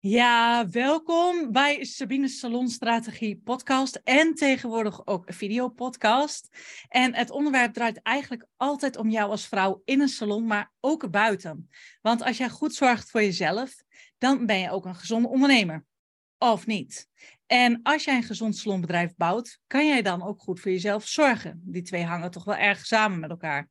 Ja, welkom bij Sabine's Salonstrategie podcast en tegenwoordig ook videopodcast. En het onderwerp draait eigenlijk altijd om jou als vrouw in een salon, maar ook buiten. Want als jij goed zorgt voor jezelf, dan ben je ook een gezonde ondernemer. Of niet? En als jij een gezond salonbedrijf bouwt, kan jij dan ook goed voor jezelf zorgen. Die twee hangen toch wel erg samen met elkaar.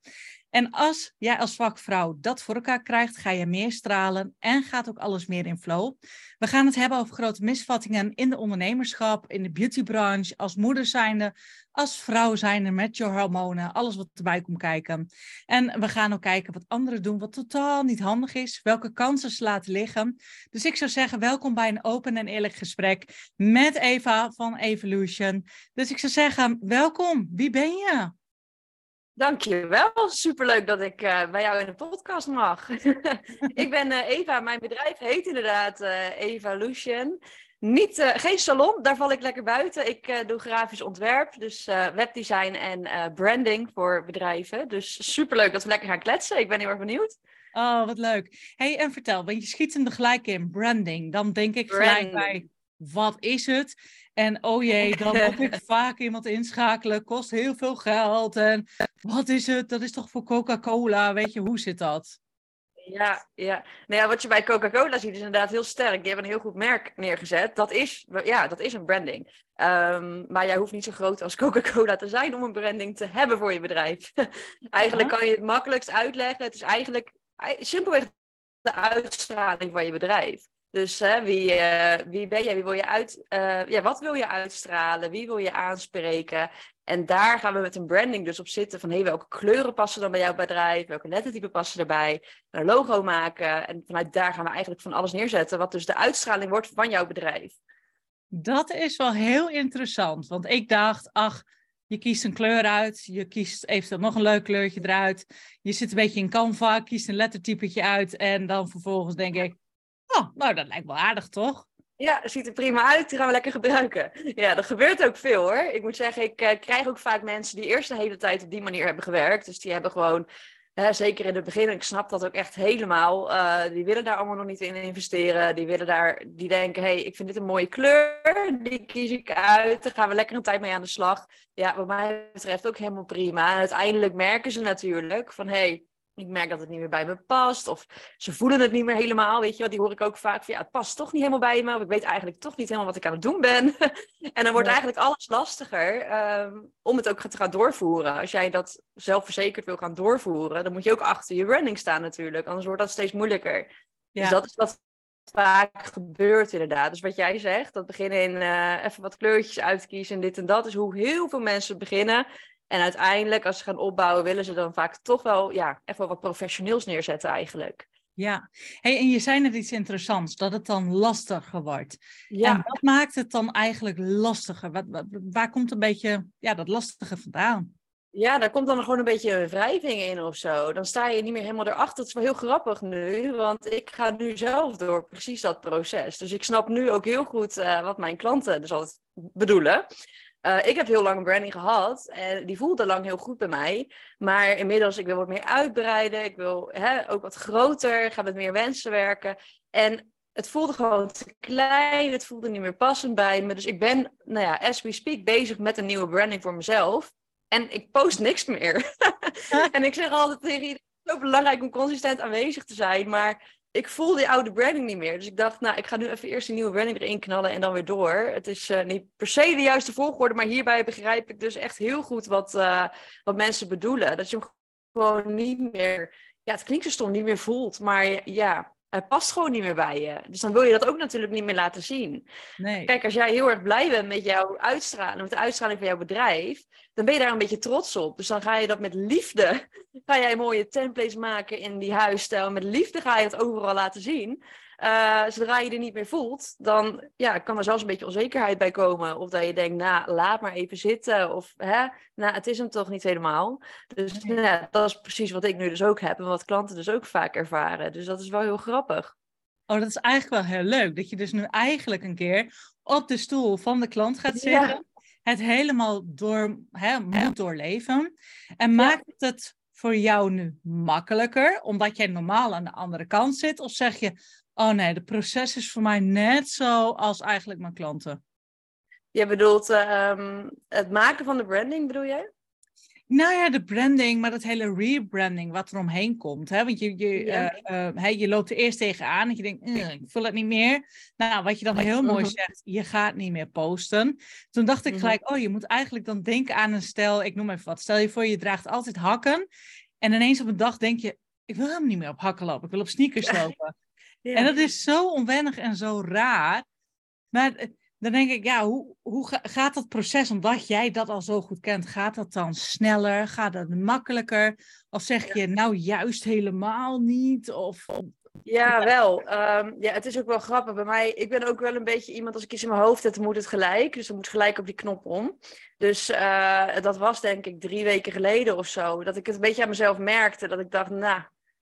En als jij als vakvrouw dat voor elkaar krijgt, ga je meer stralen en gaat ook alles meer in flow. We gaan het hebben over grote misvattingen in de ondernemerschap, in de beautybranche, als moeder zijnde, als vrouw zijnde met je hormonen, alles wat erbij komt kijken. En we gaan ook kijken wat anderen doen, wat totaal niet handig is, welke kansen ze laten liggen. Dus ik zou zeggen, welkom bij een open en eerlijk gesprek met Eva van Evolution. Dus ik zou zeggen, welkom. Wie ben je? Dankjewel. Superleuk dat ik uh, bij jou in de podcast mag. ik ben uh, Eva. Mijn bedrijf heet inderdaad uh, Evolution. Niet, geen salon, daar val ik lekker buiten. Ik doe grafisch ontwerp, dus webdesign en branding voor bedrijven. Dus superleuk dat we lekker gaan kletsen. Ik ben heel erg benieuwd. Oh, wat leuk. hey, en vertel, want je schiet hem er gelijk in, branding. Dan denk ik gelijk bij, wat is het? En oh jee, dan moet ik vaak iemand inschakelen, kost heel veel geld. En wat is het? Dat is toch voor Coca-Cola? Weet je, hoe zit dat? Ja, ja. Nou ja, wat je bij Coca-Cola ziet is inderdaad heel sterk. Die hebben een heel goed merk neergezet. Dat is, ja, dat is een branding. Um, maar jij hoeft niet zo groot als Coca-Cola te zijn om een branding te hebben voor je bedrijf. eigenlijk kan je het makkelijkst uitleggen. Het is eigenlijk simpelweg de uitstraling van je bedrijf. Dus hè, wie, uh, wie ben jij? Wie wil je uit, uh, ja, wat wil je uitstralen? Wie wil je aanspreken? En daar gaan we met een branding dus op zitten van hey, welke kleuren passen dan bij jouw bedrijf? Welke lettertypen passen erbij? Een logo maken. En vanuit daar gaan we eigenlijk van alles neerzetten, wat dus de uitstraling wordt van jouw bedrijf. Dat is wel heel interessant, want ik dacht, ach, je kiest een kleur uit, je kiest eventueel nog een leuk kleurtje eruit. Je zit een beetje in Canva, kiest een lettertypetje uit en dan vervolgens denk ik, Oh, nou, dat lijkt wel aardig, toch? Ja, ziet er prima uit. Die gaan we lekker gebruiken. Ja, dat gebeurt ook veel hoor. Ik moet zeggen, ik uh, krijg ook vaak mensen die eerst de hele tijd op die manier hebben gewerkt. Dus die hebben gewoon, zeker in het begin, ik snap dat ook echt helemaal. Uh, die willen daar allemaal nog niet in investeren. Die willen daar, die denken, hé, hey, ik vind dit een mooie kleur. Die kies ik uit. Daar gaan we lekker een tijd mee aan de slag. Ja, wat mij betreft ook helemaal prima. En uiteindelijk merken ze natuurlijk van, hé, hey, ik merk dat het niet meer bij me past. Of ze voelen het niet meer helemaal. Weet je wat, die hoor ik ook vaak van ja, het past toch niet helemaal bij me. Of ik weet eigenlijk toch niet helemaal wat ik aan het doen ben. en dan wordt eigenlijk alles lastiger um, om het ook te gaan doorvoeren. Als jij dat zelfverzekerd wil gaan doorvoeren, dan moet je ook achter je branding staan natuurlijk. Anders wordt dat steeds moeilijker. Dus dat is wat vaak gebeurt inderdaad. Dus wat jij zegt, dat beginnen in uh, even wat kleurtjes uitkiezen en dit en dat, is hoe heel veel mensen beginnen. En uiteindelijk, als ze gaan opbouwen, willen ze dan vaak toch wel ja, even wat professioneels neerzetten eigenlijk. Ja, hey, en je zei net iets interessants, dat het dan lastiger wordt. Ja. En wat maakt het dan eigenlijk lastiger? Wat, waar komt een beetje ja, dat lastige vandaan? Ja, daar komt dan gewoon een beetje wrijving in of zo. Dan sta je niet meer helemaal erachter. Dat is wel heel grappig nu, want ik ga nu zelf door precies dat proces. Dus ik snap nu ook heel goed uh, wat mijn klanten dus altijd bedoelen. Uh, ik heb heel lang een branding gehad en die voelde lang heel goed bij mij. Maar inmiddels, ik wil wat meer uitbreiden. Ik wil hè, ook wat groter, ga met meer wensen werken. En het voelde gewoon te klein, het voelde niet meer passend bij me. Dus ik ben, nou ja, as we speak, bezig met een nieuwe branding voor mezelf. En ik post niks meer. en ik zeg altijd tegen iedereen, het is zo belangrijk om consistent aanwezig te zijn. Maar ik voel die oude branding niet meer. Dus ik dacht, nou, ik ga nu even eerst een nieuwe branding erin knallen en dan weer door. Het is uh, niet per se de juiste volgorde, maar hierbij begrijp ik dus echt heel goed wat, uh, wat mensen bedoelen. Dat je hem gewoon niet meer, ja, het klinkt zo stom, niet meer voelt. Maar ja, het past gewoon niet meer bij je. Dus dan wil je dat ook natuurlijk niet meer laten zien. Nee. Kijk, als jij heel erg blij bent met jouw uitstraling, met de uitstraling van jouw bedrijf, dan ben je daar een beetje trots op. Dus dan ga je dat met liefde, ga jij mooie templates maken in die huisstijl. Met liefde ga je het overal laten zien. Uh, zodra je er niet meer voelt, dan ja, kan er zelfs een beetje onzekerheid bij komen. Of dat je denkt, nou, laat maar even zitten. Of, hè, nou, het is hem toch niet helemaal. Dus nou, dat is precies wat ik nu dus ook heb. En wat klanten dus ook vaak ervaren. Dus dat is wel heel grappig. Oh, dat is eigenlijk wel heel leuk. Dat je dus nu eigenlijk een keer op de stoel van de klant gaat zitten. Het helemaal door, hè, moet doorleven. En maakt het voor jou nu makkelijker, omdat jij normaal aan de andere kant zit? Of zeg je, Oh nee, de proces is voor mij net zo als eigenlijk mijn klanten. Je bedoelt ehm, het maken van de branding, bedoel jij? Nou ja, de branding, maar dat hele rebranding wat er omheen komt. Hè? Want je, je, eh, eh, je loopt er eerst tegenaan en je denkt, ik voel het niet meer. Nou, wat je dan heel mooi mhm. zegt, je gaat niet meer posten. Toen dacht ik mhm. gelijk, oh, je moet eigenlijk dan denken aan een stel, ik noem even wat. Stel je voor, je draagt altijd hakken. En ineens op een dag denk je, ik wil helemaal niet meer op hakken lopen, ik wil op sneakers lopen. Ja. En dat is zo onwennig en zo raar. Maar dan denk ik, ja, hoe, hoe gaat dat proces, omdat jij dat al zo goed kent, gaat dat dan sneller? Gaat dat makkelijker? Of zeg je nou juist helemaal niet? Of, ja, wel. Ehm, ja, het is ook wel grappig. Bij mij, ik ben ook wel een beetje iemand, als ik iets in mijn hoofd heb, dan moet het gelijk. Dus dan moet gelijk op die knop om. Dus uh, dat was denk ik drie weken geleden of zo. Dat ik het een beetje aan mezelf merkte. Dat ik dacht, nou,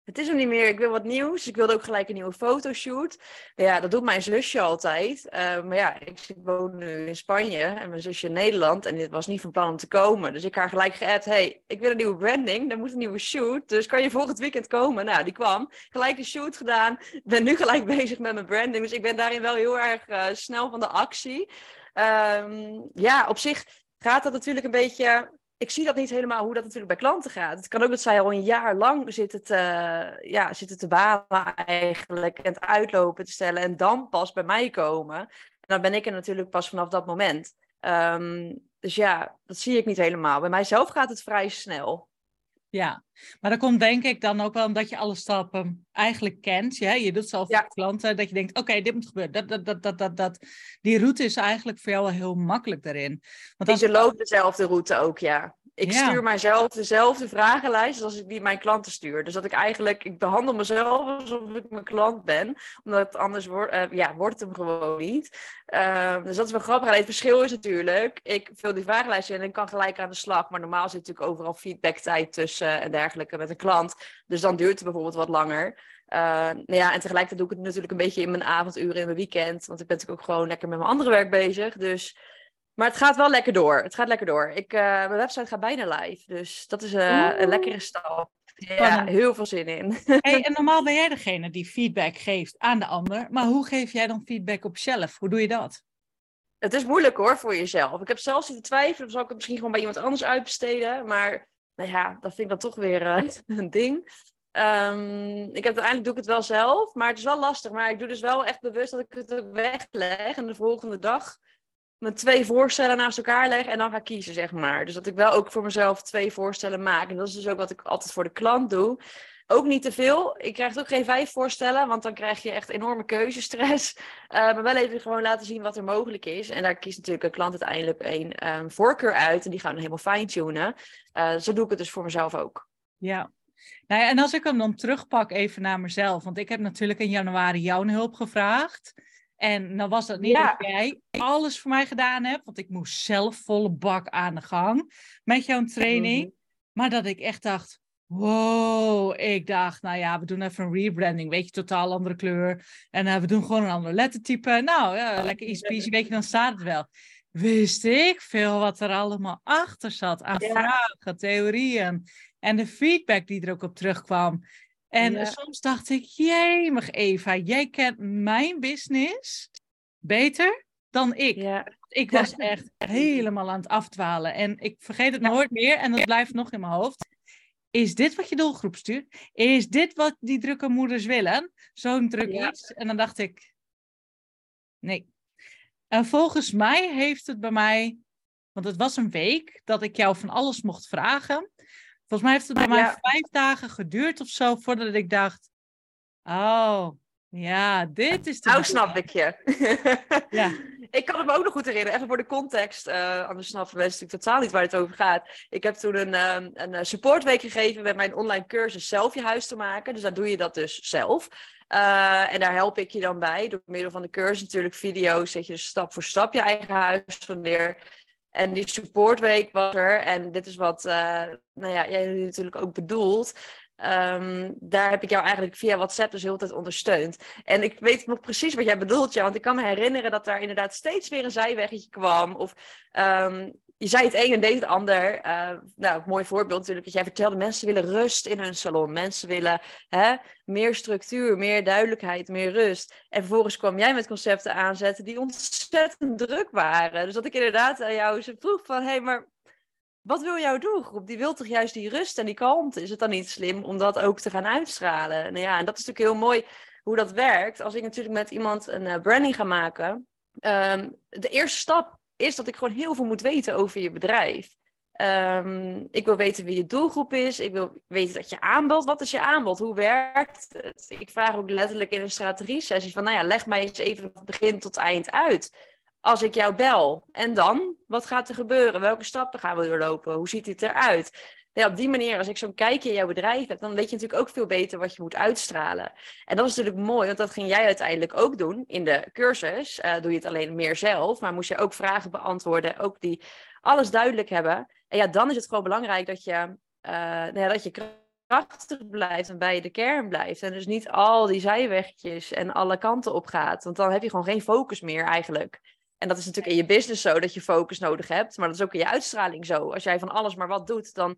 het is hem niet meer. Ik wil wat nieuws. Ik wilde ook gelijk een nieuwe fotoshoot. Ja, dat doet mijn zusje altijd. Uh, maar ja, ik woon nu in Spanje en mijn zusje in Nederland. En dit was niet van plan om te komen. Dus ik haar gelijk geëd. Hey, ik wil een nieuwe branding. Er moet een nieuwe shoot. Dus kan je volgend weekend komen? Nou, die kwam. Gelijk de shoot gedaan. Ben nu gelijk bezig met mijn branding. Dus ik ben daarin wel heel erg uh, snel van de actie. Um, ja, op zich gaat dat natuurlijk een beetje ik zie dat niet helemaal hoe dat natuurlijk bij klanten gaat. Het kan ook dat zij al een jaar lang zitten te, ja, zitten te balen eigenlijk en het uitlopen te stellen en dan pas bij mij komen. En dan ben ik er natuurlijk pas vanaf dat moment. Um, dus ja, dat zie ik niet helemaal. Bij mijzelf gaat het vrij snel. Ja, maar dat komt denk ik dan ook wel omdat je alle stappen eigenlijk kent. Ja? Je doet zelf ja. klanten, dat je denkt, oké, dit moet gebeuren. Dat, dat, dat, dat, dat, dat. Die route is eigenlijk voor jou wel heel makkelijk daarin. Want als... Je loopt dezelfde route ook, ja. Ik stuur mijzelf dezelfde vragenlijst als ik die mijn klanten stuur. Dus dat ik eigenlijk, ik behandel mezelf alsof ik mijn klant ben. Omdat anders wordt, uh, ja, wordt het hem gewoon niet. Uh, dus dat is wel grappig. het verschil is natuurlijk, ik vul die vragenlijst in en ik kan gelijk aan de slag. Maar normaal zit natuurlijk overal feedbacktijd tussen en dergelijke met een klant. Dus dan duurt het bijvoorbeeld wat langer. Uh, nou ja, en tegelijkertijd doe ik het natuurlijk een beetje in mijn avonduren, in mijn weekend. Want ik ben natuurlijk ook gewoon lekker met mijn andere werk bezig. Dus maar het gaat wel lekker door. Het gaat lekker door. Ik, uh, mijn website gaat bijna live. Dus dat is uh, een lekkere stap. Ja, heel veel zin in. Hey, en normaal ben jij degene die feedback geeft aan de ander. Maar hoe geef jij dan feedback op jezelf? Hoe doe je dat? Het is moeilijk hoor voor jezelf. Ik heb zelfs zitten twijfelen. Of zal ik het misschien gewoon bij iemand anders uitbesteden? Maar nou ja, dat vind ik dan toch weer uh, een ding. Um, ik heb, uiteindelijk doe ik het wel zelf. Maar het is wel lastig. Maar ik doe dus wel echt bewust dat ik het wegleg. En de volgende dag mijn twee voorstellen naast elkaar leg en dan ga kiezen, zeg maar. Dus dat ik wel ook voor mezelf twee voorstellen maak. En dat is dus ook wat ik altijd voor de klant doe. Ook niet te veel. Ik krijg ook geen vijf voorstellen, want dan krijg je echt enorme keuzestress. Uh, maar wel even gewoon laten zien wat er mogelijk is. En daar kiest natuurlijk een klant uiteindelijk een um, voorkeur uit. En die gaan dan helemaal fine-tunen. Uh, zo doe ik het dus voor mezelf ook. Ja. Nou ja, en als ik hem dan terugpak even naar mezelf. Want ik heb natuurlijk in januari jouw hulp gevraagd. En dan was dat niet dat jij alles voor mij gedaan hebt, want ik moest zelf volle bak aan de gang met jouw training. Mhm. Maar dat ik echt dacht, wow, ik dacht, nou ja, we doen even een rebranding, weet je, totaal andere kleur. En uh, we doen gewoon een ander lettertype. Nou, ja, lekker easy peasy, weet je, dan staat het wel. Wist ik veel wat er allemaal achter zat aan vragen, theorieën en de feedback die er ook op terugkwam. En soms dacht ik, jemig Eva, jij kent mijn business beter dan ik. Ja. Ik was echt helemaal aan het afdwalen. En ik vergeet het nooit meer en dat blijft nog in mijn hoofd. Is dit wat je doelgroep stuurt? Is dit wat die drukke moeders willen? Zo'n druk iets. En dan dacht ik, nee. En volgens mij heeft het bij mij, want het was een week dat ik jou van alles mocht vragen. Volgens mij heeft het bij mij vijf dagen geduurd of zo voordat ik dacht: Oh, ja, dit is de. Nou, snap ik je. ja. Ik kan het me ook nog goed herinneren, even voor de context. Uh, anders snappen mensen natuurlijk totaal niet waar het over gaat. Ik heb toen een, um, een eh, supportweek gegeven met mijn online cursus zelf je huis te maken. Dus daar doe je dat dus zelf. Uh, en daar help ik je dan bij. Door middel van de cursus natuurlijk video's. Zet je dus stap voor stap je eigen huis van neer. En die supportweek was er. En dit is wat uh, nou ja, jij natuurlijk ook bedoelt. Um, daar heb ik jou eigenlijk via WhatsApp dus heel tijd ondersteund. En ik weet nog precies wat jij bedoelt, ja, want ik kan me herinneren dat daar inderdaad steeds weer een zijweggetje kwam. Of um, je zei het een en deed het ander. Uh, nou, mooi voorbeeld natuurlijk. Dat jij vertelde, mensen willen rust in hun salon. Mensen willen hè, meer structuur, meer duidelijkheid, meer rust. En vervolgens kwam jij met concepten aanzetten die ontzettend druk waren. Dus dat ik inderdaad aan jou vroeg van, hé, hey, maar wat wil jouw doelgroep? Die wil toch juist die rust en die kalmte? Is het dan niet slim om dat ook te gaan uitstralen? Nou ja, en dat is natuurlijk heel mooi hoe dat werkt. Als ik natuurlijk met iemand een uh, branding ga maken, um, de eerste stap is dat ik gewoon heel veel moet weten over je bedrijf. Um, ik wil weten wie je doelgroep is. Ik wil weten dat je aanbod. Wat is je aanbod? Hoe werkt het? Ik vraag ook letterlijk in een strategie-sessie van, nou ja, leg mij eens even van begin tot eind uit. Als ik jou bel. En dan? Wat gaat er gebeuren? Welke stappen gaan we doorlopen? Hoe ziet het eruit? Ja, op die manier, als ik zo'n kijkje in jouw bedrijf heb, dan weet je natuurlijk ook veel beter wat je moet uitstralen. En dat is natuurlijk mooi, want dat ging jij uiteindelijk ook doen in de cursus. Uh, doe je het alleen meer zelf, maar moest je ook vragen beantwoorden, ook die alles duidelijk hebben. En ja, dan is het gewoon belangrijk dat je, uh, nou dat je krachtig blijft en bij de kern blijft. En dus niet al die zijwegjes en alle kanten op gaat. Want dan heb je gewoon geen focus meer eigenlijk. En dat is natuurlijk in je business zo, dat je focus nodig hebt. Maar dat is ook in je uitstraling zo. Als jij van alles maar wat doet, dan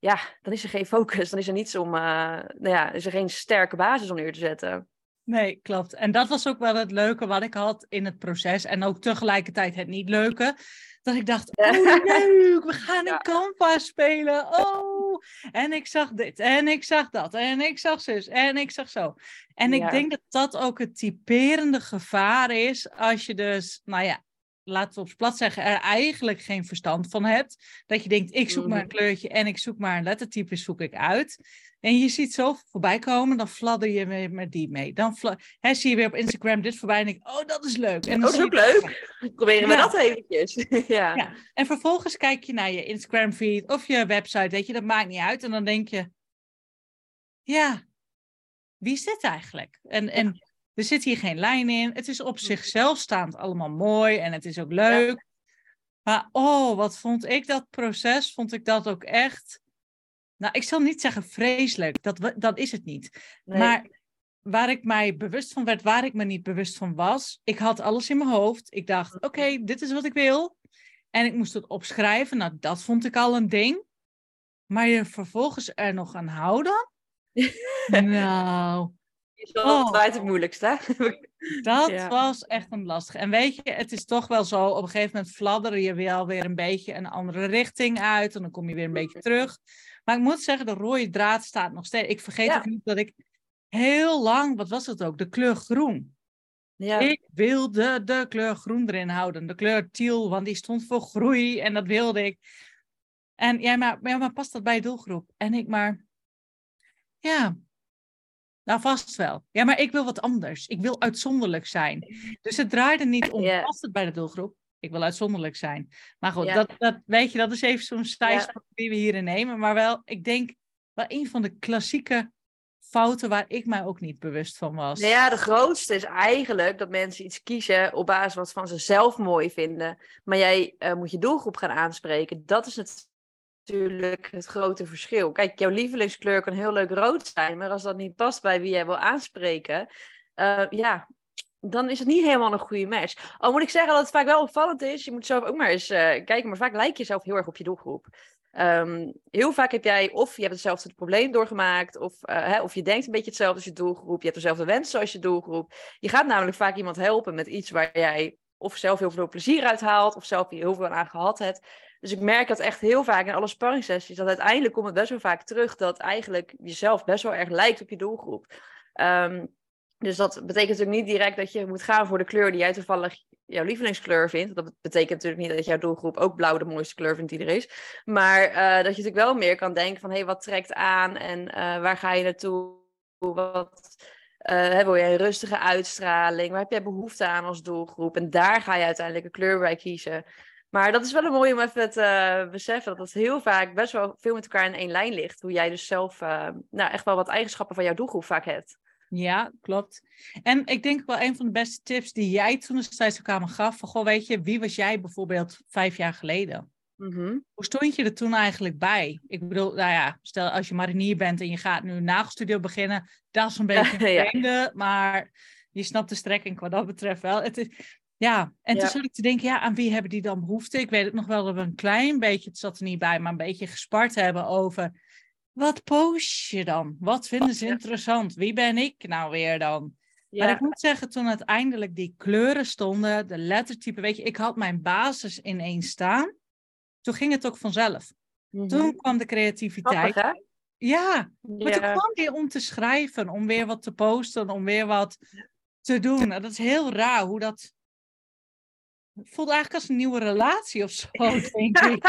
ja, dan is er geen focus. Dan is er niets om, uh, nou ja, is er geen sterke basis om neer te zetten. Nee, klopt. En dat was ook wel het leuke wat ik had in het proces. En ook tegelijkertijd het niet leuke. Dat ik dacht, oh leuk, we gaan in Canva spelen. Oh, en ik zag dit, en ik zag dat, en ik zag zus, en ik zag zo. En ik denk dat dat ook het typerende gevaar is als je dus, nou ja, laten we op plat zeggen, er eigenlijk geen verstand van hebt. Dat je denkt, ik zoek maar een kleurtje en ik zoek maar een lettertype, zoek ik uit. En je ziet zo voorbij komen, dan fladder je weer met die mee. Dan hè, zie je weer op Instagram dit voorbij en denk oh, dat is leuk. En dat is ook leuk. Proberen we dat eventjes. ja. ja. En vervolgens kijk je naar je Instagram feed of je website, weet je, dat maakt niet uit. En dan denk je, ja, wie is dit eigenlijk? En, en er zit hier geen lijn in. Het is op zichzelf staand allemaal mooi en het is ook leuk. Maar oh, wat vond ik dat proces? Vond ik dat ook echt. Nou, ik zal niet zeggen vreselijk, dat, dat is het niet. Maar waar ik mij bewust van werd, waar ik me niet bewust van was, ik had alles in mijn hoofd. Ik dacht, oké, dit is wat ik wil. En ik moest het opschrijven. Nou, dat vond ik al een ding. Maar je vervolgens er nog aan houden? nou, is wel oh. het moeilijkste. Dat was echt een lastige. En weet je, het is toch wel zo, op een gegeven moment fladderen je wel weer een beetje een andere richting uit. En dan kom je weer een beetje terug. Maar ik moet zeggen, de rode draad staat nog steeds. Ik vergeet ook niet dat ik heel lang, wat was het ook, de kleur groen. Ja. Ik wilde de kleur groen erin houden. De kleur teal, want die stond voor groei en dat wilde ik. En jij maar, ja, maar past dat bij je doelgroep? En ik maar, ja, nou, vast wel. Ja, maar ik wil wat anders. Ik wil uitzonderlijk zijn. Dus het draaide niet om, yeah. past het bij de doelgroep? Ik wil uitzonderlijk zijn. Maar goed, dat, dat, weet je, dat is even zo'n stijlsprong die we hierin nemen. Maar wel, ik denk, wel een van de klassieke fouten waar ik mij ook niet bewust van was. Nou ja, de grootste is eigenlijk dat mensen iets kiezen op basis wat van ze zelf mooi vinden. Maar jij uh, moet je doelgroep gaan aanspreken. Dat is het natuurlijk het grote verschil. Kijk, jouw lievelingskleur kan heel leuk rood zijn, maar als dat niet past bij wie jij wil aanspreken, uh, ja, dan is het niet helemaal een goede match. Al moet ik zeggen dat het vaak wel opvallend is. Je moet zelf ook maar eens uh, kijken, maar vaak lijkt je zelf heel erg op je doelgroep. Um, heel vaak heb jij of je hebt hetzelfde probleem doorgemaakt, of, uh, hè, of je denkt een beetje hetzelfde als je doelgroep, je hebt dezelfde wensen als je doelgroep. Je gaat namelijk vaak iemand helpen met iets waar jij of zelf heel veel plezier uit haalt, of zelf heel veel aan gehad hebt. Dus ik merk dat echt heel vaak in alle sparringssessies, dat uiteindelijk komt het best wel vaak terug dat eigenlijk jezelf best wel erg lijkt op je doelgroep. Um, dus dat betekent natuurlijk niet direct dat je moet gaan voor de kleur die jij toevallig jouw lievelingskleur vindt. Dat betekent natuurlijk niet dat jouw doelgroep ook blauw de mooiste kleur vindt die er is. Maar uh, dat je natuurlijk wel meer kan denken van, hé, hey, wat trekt aan en uh, waar ga je naartoe? Wat, uh, wil je een rustige uitstraling? Waar heb jij behoefte aan als doelgroep? En daar ga je uiteindelijk een kleur bij kiezen. Maar dat is wel een mooie om even te uh, beseffen dat het heel vaak best wel veel met elkaar in één lijn ligt. Hoe jij dus zelf uh, nou, echt wel wat eigenschappen van jouw doelgroep vaak hebt. Ja, klopt. En ik denk wel een van de beste tips die jij toen destijds ook aan me gaf. Van, goh, weet je, wie was jij bijvoorbeeld vijf jaar geleden? Mm Hoe stond je er toen eigenlijk bij? Ik bedoel, nou ja, stel als je marinier bent en je gaat nu een nagelstudio beginnen. Dat is een beetje een ja. maar je snapt de strekking wat dat betreft wel. Het is, Ja, en Ja. toen zat ik te denken, ja, aan wie hebben die dan behoefte? Ik weet het nog wel dat we een klein beetje, het zat er niet bij, maar een beetje gespart hebben over wat post je dan? Wat vinden ze interessant? Wie ben ik nou weer dan? Maar ik moet zeggen, toen uiteindelijk die kleuren stonden, de lettertype, weet je, ik had mijn basis ineens staan. Toen ging het ook vanzelf. mhm. Toen kwam de creativiteit. Grappig? Ja, maar toen kwam weer om te schrijven, om weer wat te posten, om weer wat te doen. En dat is heel raar hoe dat. Voelt eigenlijk als een nieuwe relatie of zo, denk ik.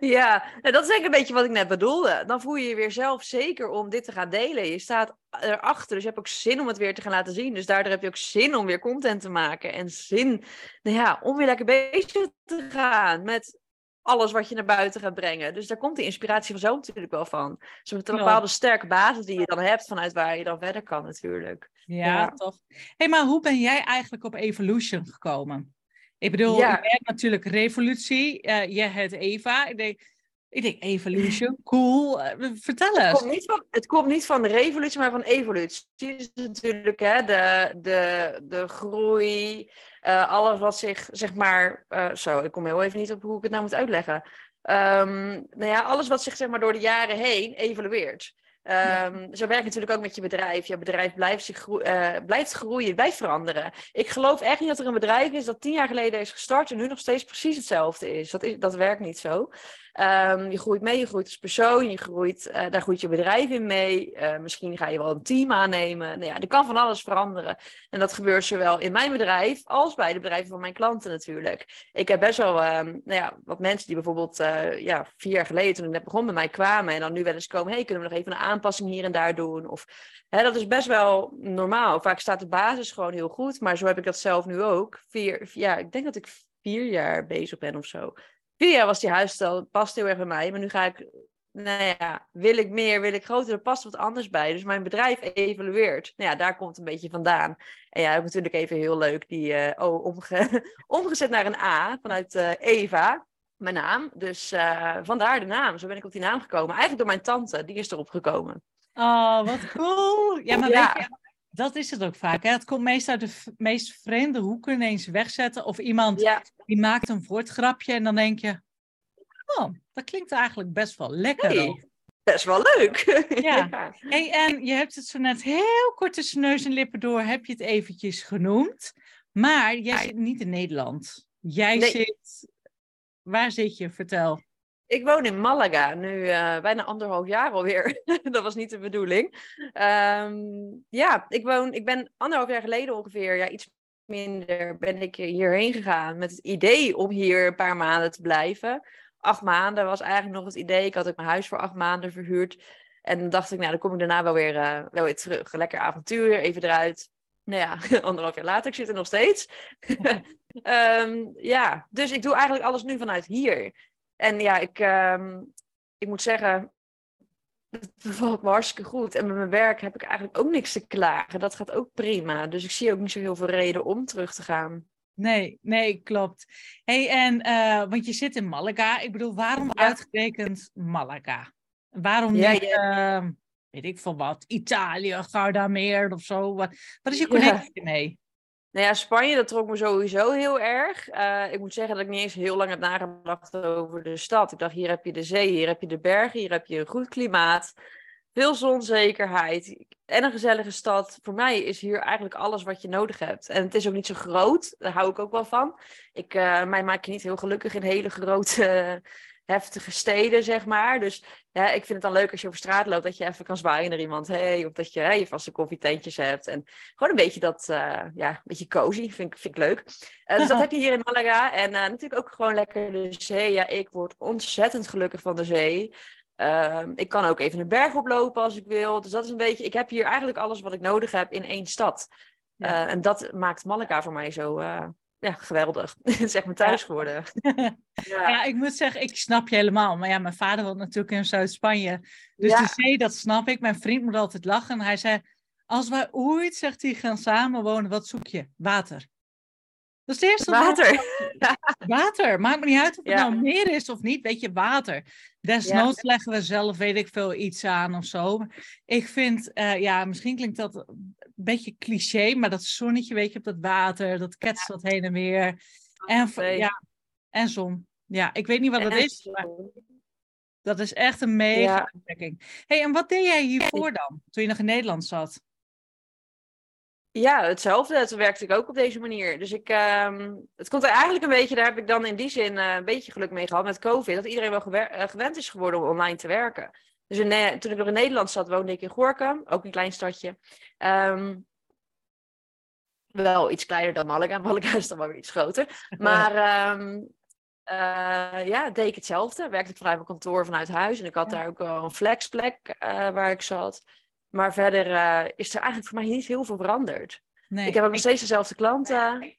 ja, nou, dat is eigenlijk een beetje wat ik net bedoelde. Dan voel je je weer zelf zeker om dit te gaan delen. Je staat erachter, dus je hebt ook zin om het weer te gaan laten zien. Dus daardoor heb je ook zin om weer content te maken. En zin nou ja, om weer lekker bezig te gaan met alles wat je naar buiten gaat brengen. Dus daar komt die inspiratie vanzelf natuurlijk wel van. Dus met een bepaalde sterke basis die je dan hebt, vanuit waar je dan verder kan natuurlijk. Ja, Ja. toch. hey, maar hoe ben jij eigenlijk op Evolution gekomen? Ik bedoel, Ja. je hebt natuurlijk Revolutie, eh je hebt Eva. Ik denk, ik denk Evolution, cool. Eh, vertel Het eens. komt, niet van, het komt niet van de revolutie, maar van evolutie. is natuurlijk hè, de, de, de groei, eh, alles wat zich, zeg maar, zo, ik kom heel even niet op hoe ik het nou moet uitleggen. Ehm, nou ja, alles wat zich, zeg maar, door de jaren heen evolueert. Ehm, Zo werkt natuurlijk ook met je bedrijf. Je bedrijf blijft, zich eh, blijft groeien, blijft veranderen. Ik geloof echt niet dat er een bedrijf is dat tien jaar geleden is gestart en nu nog steeds precies hetzelfde is. Dat, is, dat werkt niet zo. Ehm, je groeit mee, je groeit als persoon, je groeit, eh, daar groeit je bedrijf in mee. Eh, misschien ga je wel een team aannemen. Nou ja, er kan van alles veranderen. En dat gebeurt zowel in mijn bedrijf als bij de bedrijven van mijn klanten natuurlijk. Ik heb best wel ehm, nou ja, wat mensen die bijvoorbeeld eh, ja, vier jaar geleden toen ik net begon met mij kwamen en dan nu wel eens komen, hey, kunnen we nog even een aanpassing hier en daar doen? Of, hè, dat is best wel normaal. Vaak staat de basis gewoon heel goed, maar zo heb ik dat zelf nu ook. Vier, ja, ik denk dat ik vier jaar bezig ben of zo vier jaar was die huisstijl, past heel erg bij mij. Maar nu ga ik, nou ja, wil ik meer, wil ik groter, er past wat anders bij. Dus mijn bedrijf evolueert. Nou ja, daar komt het een beetje vandaan. En ja, ook natuurlijk even heel leuk, die eh O omge omgezet naar een A vanuit eh, Eva, mijn naam. Dus eh, vandaar de naam. Zo ben ik op die naam gekomen. Eigenlijk door mijn tante, die is erop gekomen. Oh, wat cool. Ja, maar Ja. weet je, dat is het ook vaak. Hè? Het komt meestal uit de meest vreemde hoeken ineens wegzetten. Of iemand Ja, die maakt een woordgrapje en dan denk je... Oh, dat klinkt eigenlijk best wel lekker. Hey. best wel leuk. Ja. Hey, en je hebt het zo net heel kort tussen neus en lippen door, heb je het eventjes genoemd. Maar jij zit niet in Nederland. Jij Nee. zit... Waar zit je? Vertel. Ik woon in Malaga, nu eh, bijna anderhalf jaar alweer. dat was niet de bedoeling. Ehm, ja, ik, woon, ik ben anderhalf jaar geleden ongeveer, ja, iets minder, ben ik hierheen gegaan met het idee om hier een paar maanden te blijven. Acht maanden was eigenlijk nog het idee. Ik had ook mijn huis voor acht maanden verhuurd. En dan dacht ik, nou, dan kom ik daarna wel weer, eh, wel terug. Lekker avontuur, even eruit. Nou ja, anderhalf jaar later, ik zit er nog steeds. Ehm, ja, dus ik doe eigenlijk alles nu vanuit hier. En ja, ik, ehm, ik moet zeggen, het bevalt me hartstikke goed. En met mijn werk heb ik eigenlijk ook niks te klagen. Dat gaat ook prima. Dus ik zie ook niet zo heel veel reden om terug te gaan. Nee, nee, klopt. Hey, en, eh, want je zit in Malaga. Ik bedoel, waarom Ja. uitgerekend Malaga? Waarom Ja, niet, je- eh, weet ik veel wat, Italië, Gardameer of zo? Wat, wat is je connectie mee? Nou ja, Spanje, dat trok me sowieso heel erg. Eh, ik moet zeggen dat ik niet eens heel lang heb nagedacht over de stad. Ik dacht, hier heb je de zee, hier heb je de bergen, hier heb je een goed klimaat. Veel zonzekerheid en een gezellige stad. Voor mij is hier eigenlijk alles wat je nodig hebt. En het is ook niet zo groot, daar hou ik ook wel van. Ik, eh, mij maak je niet heel gelukkig in hele grote, heftige steden, zeg maar. Dus ja, ik vind het dan leuk als je over straat loopt, dat je even kan zwaaien naar iemand. Hey, of dat je hè, je vaste koffietentjes hebt. En gewoon een beetje dat, eh, ja, een beetje cozy, vind ik, vind ik leuk. Eh, dus dat heb je hier in Malaga. En eh, natuurlijk ook gewoon lekker de zee. Ja, ik word ontzettend gelukkig van de zee. Ehm, ik kan ook even een berg oplopen als ik wil. Dus dat is een beetje, ik heb hier eigenlijk alles wat ik nodig heb in één stad. Ja. En dat maakt Malaga voor mij zo ja, geweldig. Het is echt mijn thuis geworden. Ja, ik moet zeggen, ik snap je helemaal. Maar ja, mijn vader woont natuurlijk in Zuid-Spanje. Dus Ja. de zee, dat snap ik. Mijn vriend moet altijd lachen. Hij zei, als wij ooit, zegt hij, gaan samenwonen, wat zoek je? Water. Dat is het eerste wat- Water. Water. Maakt me niet uit of het Ja. nou meer is of niet. Weet je, water. Desnoods leggen we zelf, weet ik veel, iets aan of zo. Ik vind, eh, ja, misschien klinkt dat beetje cliché, maar dat zonnetje, weet je, op dat water, dat ketst wat heen en weer. En, ja, en zon. Ja, ik weet niet wat het En is, maar dat is echt een mega ontdekking. hey, en wat deed jij hiervoor dan, toen je nog in Nederland zat? Ja, hetzelfde. Toen werkte ik ook op deze manier. Dus ik, ehm, het komt er eigenlijk een beetje, daar heb ik dan in die zin eh, een beetje geluk mee gehad met COVID, dat iedereen wel gewer- eh, gewend is geworden om online te werken. Dus in, toen ik nog in Nederland zat, woonde ik in Gorkum, ook een klein stadje. Ehm, wel iets kleiner dan Malaga. Malaga is dan wel weer iets groter. Maar ehm, eh, ja, deed ik hetzelfde. Werkte ik vanuit mijn kantoor, vanuit huis. En ik had daar ook wel een flexplek eh, waar ik zat. Maar verder eh, is er eigenlijk voor mij niet heel veel veranderd. Nee, ik heb ook nog steeds dezelfde klanten.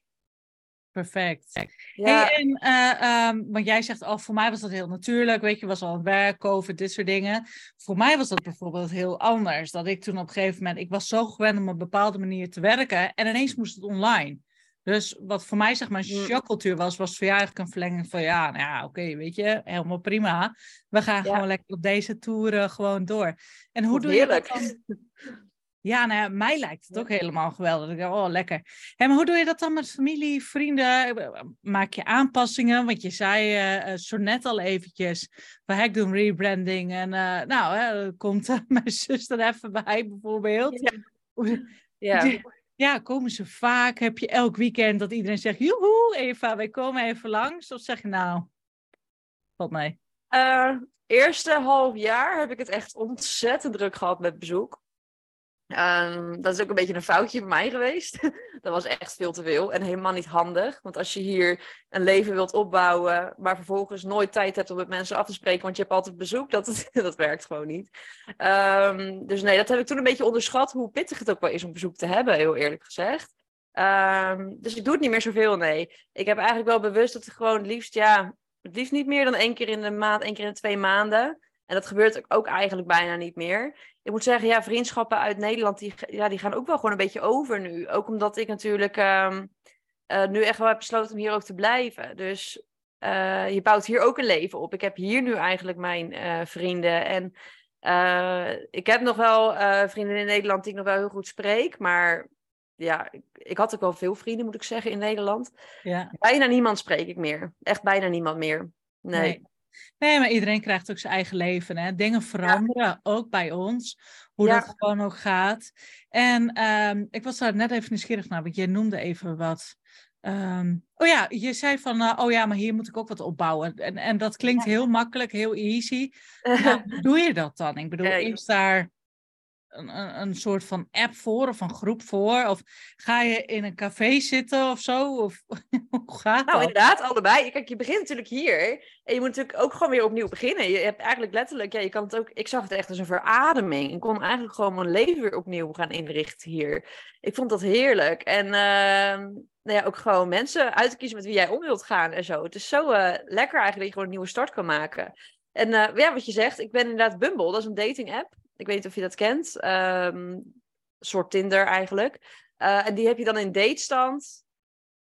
Perfect. Ja, Hey, en, eh, ehm, want jij zegt al, voor mij was dat heel natuurlijk, weet je, was al het werk, COVID, dit soort dingen. Voor mij was dat bijvoorbeeld heel anders. Dat ik toen op een gegeven moment, ik was zo gewend om op een bepaalde manier te werken en ineens moest het online. Dus wat voor mij zeg maar Mm. shockcultuur was, was voor jou eigenlijk een verlenging van ja, nou ja, oké, weet je, helemaal prima. We gaan Ja. gewoon lekker op deze toeren gewoon door. En hoe doe je dat heerlijk. dan? Ja, nou ja, mij lijkt het ook helemaal geweldig. Oh, lekker. Maar hoe doe je dat dan met familie, vrienden? Maak je aanpassingen? Want je zei eh, zo net al eventjes, van ik doe een rebranding. En eh, nou, hè, komt mijn zus er even bij bijvoorbeeld. ja. Ja, komen ze vaak? Heb je elk weekend dat iedereen zegt, joehoe, Eva, wij komen even langs? Of zeg je nou, valt? Eh, eerste half jaar heb ik het echt ontzettend druk gehad met bezoek. Ehm, dat is ook een beetje een foutje van mij geweest. dat was echt veel te veel en helemaal niet handig. Want als je hier een leven wilt opbouwen, maar vervolgens nooit tijd hebt om met mensen af te spreken, want je hebt altijd bezoek, dat, dat werkt gewoon niet. Ehm, dus nee, dat heb ik toen een beetje onderschat, hoe pittig het ook wel is om bezoek te hebben, heel eerlijk gezegd. Ehm, dus ik doe het niet meer zoveel, nee. Ik heb eigenlijk wel bewust dat ik gewoon liefst, ja, het liefst niet meer dan één keer in de maand, één keer in de twee maanden. En dat gebeurt ook- eigenlijk bijna niet meer. Ik moet zeggen, ja, vriendschappen uit Nederland, die, ja, die gaan ook wel gewoon een beetje over nu. Ook omdat ik natuurlijk ehm, eh, nu echt wel heb besloten om hier ook te blijven. Dus eh, je bouwt hier ook een leven op. Ik heb hier nu eigenlijk mijn eh, vrienden. En ik heb nog wel vrienden in Nederland die ik nog wel heel goed spreek. Maar ja, ik, ik had ook wel veel vrienden, moet ik zeggen, in Nederland. Ja. Bijna niemand spreek ik meer. Echt bijna niemand meer. Nee. Nee. Nee, maar iedereen krijgt ook zijn eigen leven. Hè? Dingen veranderen, ook bij ons. Hoe Ja. dat gewoon ook gaat. En ehm, ik was daar net even nieuwsgierig naar, want jij noemde even wat. Ehm, oh ja, je zei van, eh, oh ja, maar hier moet ik ook wat opbouwen. En, en dat klinkt heel makkelijk, heel easy. Hoe doe je dat dan? Ik bedoel, is daar een, een, soort van app voor of een groep voor? Of ga je in een café zitten of zo? Of hoe gaat Nou, dat? inderdaad, allebei. Kijk, je begint natuurlijk hier. En je moet natuurlijk ook gewoon weer opnieuw beginnen. Je hebt eigenlijk letterlijk, ja, je kan het ook. Ik zag het echt als een verademing. Ik kon eigenlijk gewoon mijn leven weer opnieuw gaan inrichten hier. Ik vond dat heerlijk. En ehm, nou ja, ook gewoon mensen uit te kiezen met wie jij om wilt gaan en zo. Het is zo eh, lekker eigenlijk dat je gewoon een nieuwe start kan maken. En eh, ja, wat je zegt, ik ben inderdaad Bumble. Dat is een dating app. Ik weet niet of je dat kent. Een soort Tinder eigenlijk. Eh, en die heb je dan in datestand,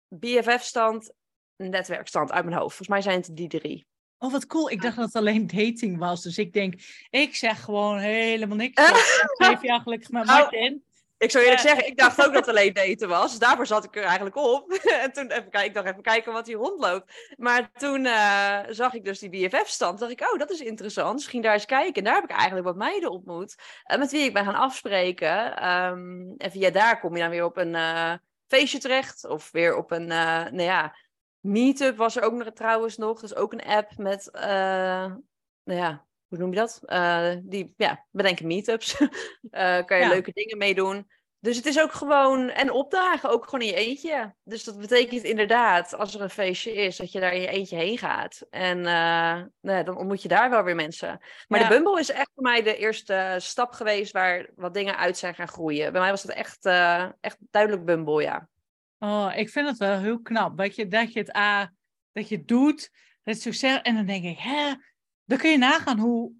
BFF-stand, netwerkstand uit mijn hoofd. Volgens mij zijn het die drie. Oh, wat cool. Ik dacht dat het alleen dating was. Dus ik denk, ik zeg gewoon helemaal niks. Geef je eigenlijk Nou, Martin. Ik zou eerlijk Ja. zeggen, ik dacht ook dat het alleen daten was. Dus daarvoor zat ik er eigenlijk op. en toen even kijken, ik dacht even kijken wat hier rondloopt. Maar toen eh, zag ik dus die BFF-stand. dacht ik, oh, dat is interessant. Misschien daar eens kijken. En daar heb ik eigenlijk wat meiden ontmoet. eh, met wie ik ben gaan afspreken. Ehm, en via daar kom je dan weer op een eh, feestje terecht. Of weer op een, nou ja, meetup was er ook nog trouwens nog. Dus ook een app met, nou ja, hoe noem je dat? Eh, die, ja, bedenken meetups. Eh kan je Ja. leuke dingen meedoen. Dus het is ook gewoon, en opdagen, ook gewoon in je eentje. Dus dat betekent inderdaad, als er een feestje is, dat je daar in je eentje heen gaat. En eh, nou ja, dan ontmoet je daar wel weer mensen. Maar Ja. de Bumble is echt voor mij de eerste stap geweest waar wat dingen uit zijn gaan groeien. Bij mij was het echt, echt duidelijk Bumble, ja. Oh, ik vind het wel heel knap. Dat je, dat je het A, dat je het doet, dat het zegt. En dan denk ik, hè, dan kun je nagaan hoe...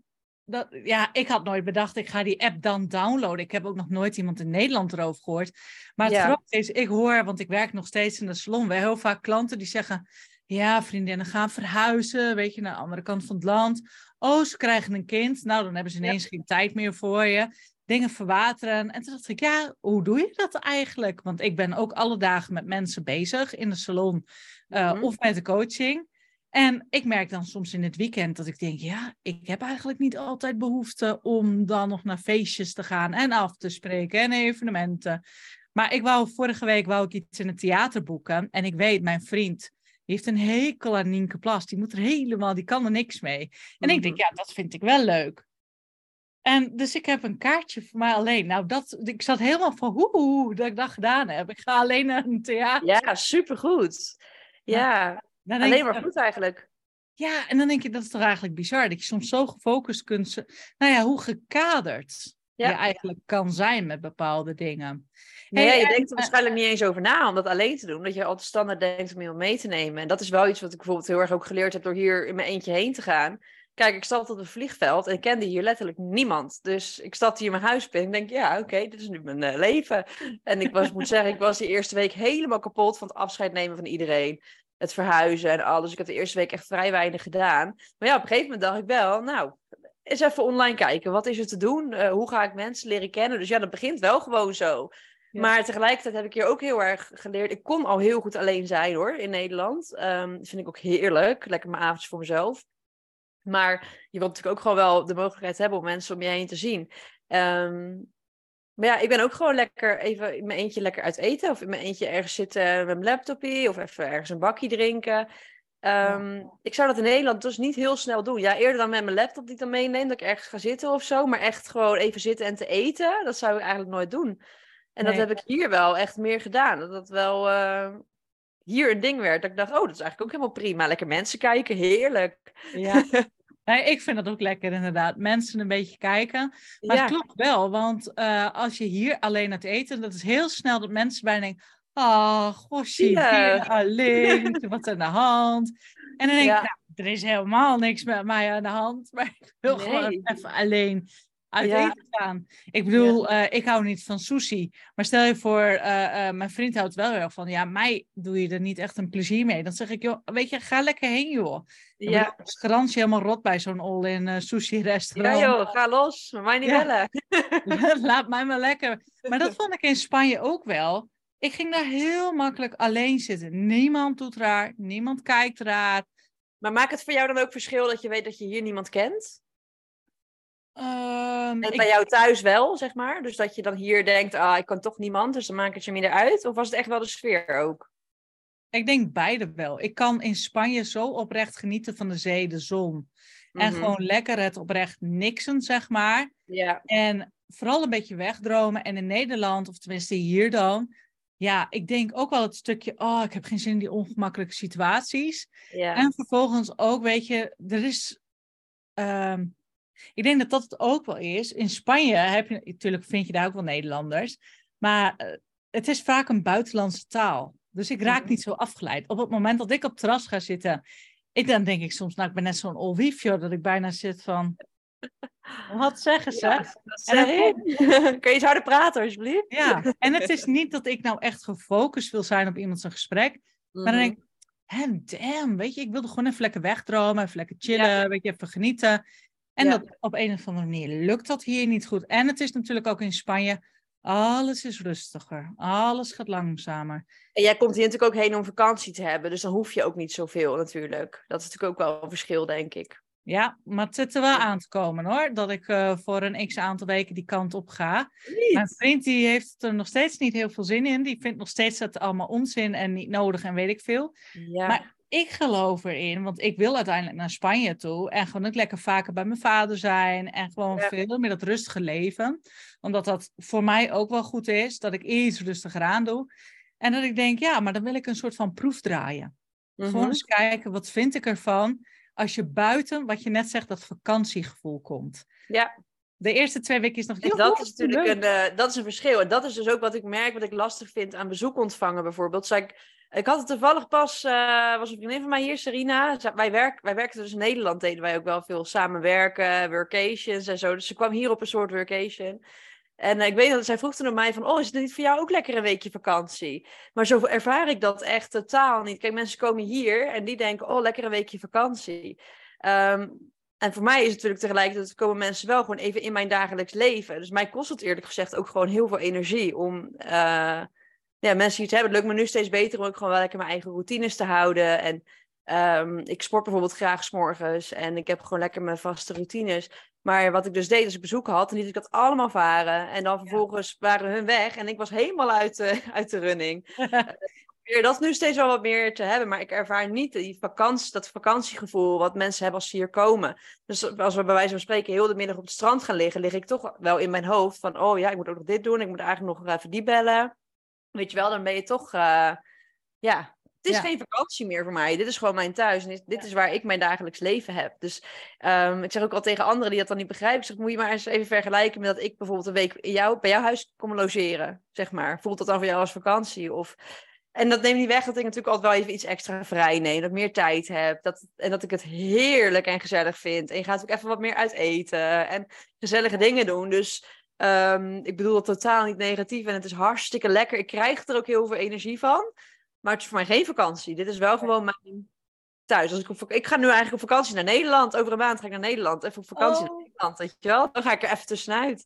Dat, ja, ik had nooit bedacht, ik ga die app dan downloaden. Ik heb ook nog nooit iemand in Nederland erover gehoord. Maar het Ja. grappige is, ik hoor, want ik werk nog steeds in de salon, we hebben heel vaak klanten die zeggen, ja, vriendinnen gaan verhuizen, weet je, naar de andere kant van het land. Oh, ze krijgen een kind. Nou, dan hebben ze ineens geen tijd meer voor je. dingen verwateren. En toen dacht ik, ja, hoe doe je dat eigenlijk? Want ik ben ook alle dagen met mensen bezig in de salon uh, Mhm. of met de coaching. En ik merk dan soms in het weekend dat ik denk, ja, ik heb eigenlijk niet altijd behoefte om dan nog naar feestjes te gaan en af te spreken en evenementen. Maar ik wou vorige week wou ik iets in het theater boeken. En ik weet, mijn vriend die heeft een hekel aan Nienke Plas. Die moet er helemaal, die kan er niks mee. En ik denk, Mhm. ja, dat vind ik wel leuk. En dus ik heb een kaartje voor mij alleen. Nou, dat, ik zat helemaal van hoe, hoe dat ik dat gedaan heb. Ik ga alleen naar een theater. Ja, supergoed. Ja, Dan denk alleen maar goed eigenlijk. Ja, en dan denk je, dat is toch eigenlijk bizar. Dat je soms zo gefocust kunt zijn. Nou ja, hoe gekaderd Ja. je eigenlijk kan zijn met bepaalde dingen. Nee, Hey, je en, denkt er eh, waarschijnlijk niet eens over na om dat alleen te doen. Dat je altijd standaard denkt om iemand mee te nemen. En dat is wel iets wat ik bijvoorbeeld heel erg ook geleerd heb door hier in mijn eentje heen te gaan. Kijk, ik stapte op het vliegveld en ik kende hier letterlijk niemand. Dus ik stapte hier mijn huis binnen en denk, ja, oké, dit is nu mijn eh, leven. En ik was, moet zeggen, ik was die eerste week helemaal kapot van het afscheid nemen van iedereen. Het verhuizen en alles. Ik heb de eerste week echt vrij weinig gedaan. Maar ja, op een gegeven moment dacht ik wel, nou, eens even online kijken. Wat is er te doen? Eh, hoe ga ik mensen leren kennen? Dus ja, dat begint wel gewoon zo. Ja. Maar tegelijkertijd heb ik hier ook heel erg geleerd. Ik kon al heel goed alleen zijn hoor, in Nederland. Ehm, dat vind ik ook heerlijk. Lekker mijn avondjes voor mezelf. Maar je wilt natuurlijk ook gewoon wel de mogelijkheid hebben om mensen om je heen te zien. Ehm, maar ja, ik ben ook gewoon lekker even in mijn eentje lekker uit eten. Of in mijn eentje ergens zitten met mijn laptopje. Of even ergens een bakje drinken. Ehm, Ik zou dat in Nederland dus niet heel snel doen. Ja, eerder dan met mijn laptop die ik dan meeneem. Dat ik ergens ga zitten of zo. Maar echt gewoon even zitten en te eten. Dat zou ik eigenlijk nooit doen. En dat heb ik hier wel echt meer gedaan. Dat dat wel eh, hier een ding werd. Dat ik dacht, oh, dat is eigenlijk ook helemaal prima. Lekker mensen kijken, heerlijk. Ja. Nee, ik vind dat ook lekker inderdaad. Mensen een beetje kijken. Maar ja, het klopt wel, want eh, als je hier alleen het eten, dat is heel snel dat mensen bijna denken, ah, gosje, Ja. hier alleen, wat aan de hand. En dan denk Ja. ik, nou, er is helemaal niks met mij aan de hand, maar ik wil Nee. gewoon even alleen uit Ja. eten gaan. Ik bedoel, eh, ik hou niet van sushi, maar stel je voor, eh, eh, mijn vriend houdt wel heel erg van, ja, mij doe je er niet echt een plezier mee. Dan zeg ik, joh, weet je, ga lekker heen, joh. Ja. ja. is garantie helemaal rot bij zo'n all-in sushi ja restaurant. joh, ga los. Maar mij niet Ja. bellen. Laat mij maar lekker. Maar dat vond ik in Spanje ook wel. Ik ging daar heel makkelijk alleen zitten. Niemand doet raar, niemand kijkt raar. Maar maakt het voor jou dan ook verschil dat je weet dat je hier niemand kent? En ik, bij jou thuis wel, zeg maar? Dus dat je dan hier denkt, ah, ik kan toch niemand, dus dan maakt het je minder uit? Of was het echt wel de sfeer ook? ik denk beide wel. Ik kan in Spanje zo oprecht genieten van de zee, de zon. En Mhm. gewoon lekker het oprecht niksen, zeg maar. Ja, En vooral een beetje wegdromen. En in Nederland, of tenminste hier dan. Ja, ik denk ook wel het stukje, oh, ik heb geen zin in die ongemakkelijke situaties. ja. En vervolgens ook, weet je, er is. ehm, ik denk dat dat het ook wel is. In Spanje heb je, natuurlijk vind je daar ook wel Nederlanders. Maar eh, het is vaak een buitenlandse taal. Dus ik raak Mhm. niet zo afgeleid. Op het moment dat ik op het terras ga zitten. Ik, dan denk ik soms, nou, ik ben net zo'n olwiefje, dat ik bijna zit van. Wat zeggen ze? Ja, Ja. En dan zeg ik. Kun je eens harder praten, alsjeblieft? en het is niet dat ik nou echt gefocust wil zijn op iemand zijn gesprek. Maar dan Mhm. denk ik, hè, damn, weet je, ik wilde gewoon even lekker wegdromen, even lekker chillen, weet je, even genieten. En Ja. dat, op een of andere manier lukt dat hier niet goed. En het is natuurlijk ook in Spanje, alles is rustiger, alles gaat langzamer. En jij komt hier natuurlijk ook heen om vakantie te hebben, dus dan hoef je ook niet zoveel natuurlijk. Dat is natuurlijk ook wel een verschil, denk ik. Ja, maar het zit er wel aan te komen hoor, dat ik eh, voor een x aantal weken die kant op ga. Mijn vriend die heeft er nog steeds niet heel veel zin in. Die vindt nog steeds dat het allemaal onzin en niet nodig en weet ik veel. Ja. Maar ik geloof erin, want ik wil uiteindelijk naar Spanje toe en gewoon ook lekker vaker bij mijn vader zijn en gewoon Ja. veel meer dat rustige leven. Omdat dat voor mij ook wel goed is, dat ik iets rustiger aan doe. En dat ik denk, ja, maar dan wil ik een soort van proef draaien. Mhm. Gewoon eens kijken, wat vind ik ervan als je buiten, wat je net zegt, dat vakantiegevoel komt. Ja. De eerste twee weken is nog... "Joe, dat is natuurlijk leuk." een, eh, dat is een verschil. En dat is dus ook wat ik merk, wat ik lastig vind aan bezoek ontvangen bijvoorbeeld. Dus ik, had het toevallig pas, eh, was een vriendin van mij hier, Serena. Wij, werk, wij werkten dus in Nederland, deden wij ook wel veel samenwerken, workations en zo. Dus ze kwam hier op een soort workation. En eh, ik weet dat zij vroeg toen aan mij van, oh, is het niet voor jou ook lekker een weekje vakantie? Maar zo ervaar ik dat echt totaal niet. Kijk, mensen komen hier en die denken, oh, lekker een weekje vakantie. Ehm, en voor mij is het natuurlijk tegelijkertijd, komen mensen wel gewoon even in mijn dagelijks leven. Dus mij kost het eerlijk gezegd ook gewoon heel veel energie om uh, ja, mensen hier te hebben. Het lukt me nu steeds beter om ook gewoon wel lekker mijn eigen routines te houden. En um, ik sport bijvoorbeeld graag s'morgens en ik heb gewoon lekker mijn vaste routines. Maar wat ik dus deed als ik bezoek had, en liet ik dat allemaal varen. En dan vervolgens waren hun weg en ik was helemaal uit de, uit de running. probeer dat nu steeds wel wat meer te hebben, maar ik ervaar niet die vakantie, dat vakantiegevoel wat mensen hebben als ze hier komen. Dus als we bij wijze van spreken heel de middag op het strand gaan liggen, lig ik toch wel in mijn hoofd van, oh ja, ik moet ook nog dit doen, ik moet eigenlijk nog even die bellen. Weet je wel, dan ben je toch, uh, ja, het is geen vakantie meer voor mij. Dit is gewoon mijn thuis. En dit, is waar ik mijn dagelijks leven heb. Dus um, ik zeg ook al tegen anderen die dat dan niet begrijpen. Ik zeg, moet je maar eens even vergelijken met dat ik bijvoorbeeld een week in jou, bij jouw huis kom logeren. Zeg maar. Voelt dat dan voor jou als vakantie? Of en dat neemt niet weg dat ik natuurlijk altijd wel even iets extra vrij neem. Dat ik meer tijd heb. Dat, en dat ik het heerlijk en gezellig vind. En je gaat ook even wat meer uit eten. En gezellige dingen doen. Dus um, ik bedoel dat totaal niet negatief. En het is hartstikke lekker. Ik krijg er ook heel veel energie van. Maar het is voor mij geen vakantie. Dit is wel gewoon mijn thuis. Als ik, op, ik ga nu eigenlijk op vakantie naar Nederland. Over een maand ga ik naar Nederland. Even op vakantie naar oh. Nederland. Weet je wel? Dan ga ik er even tussenuit.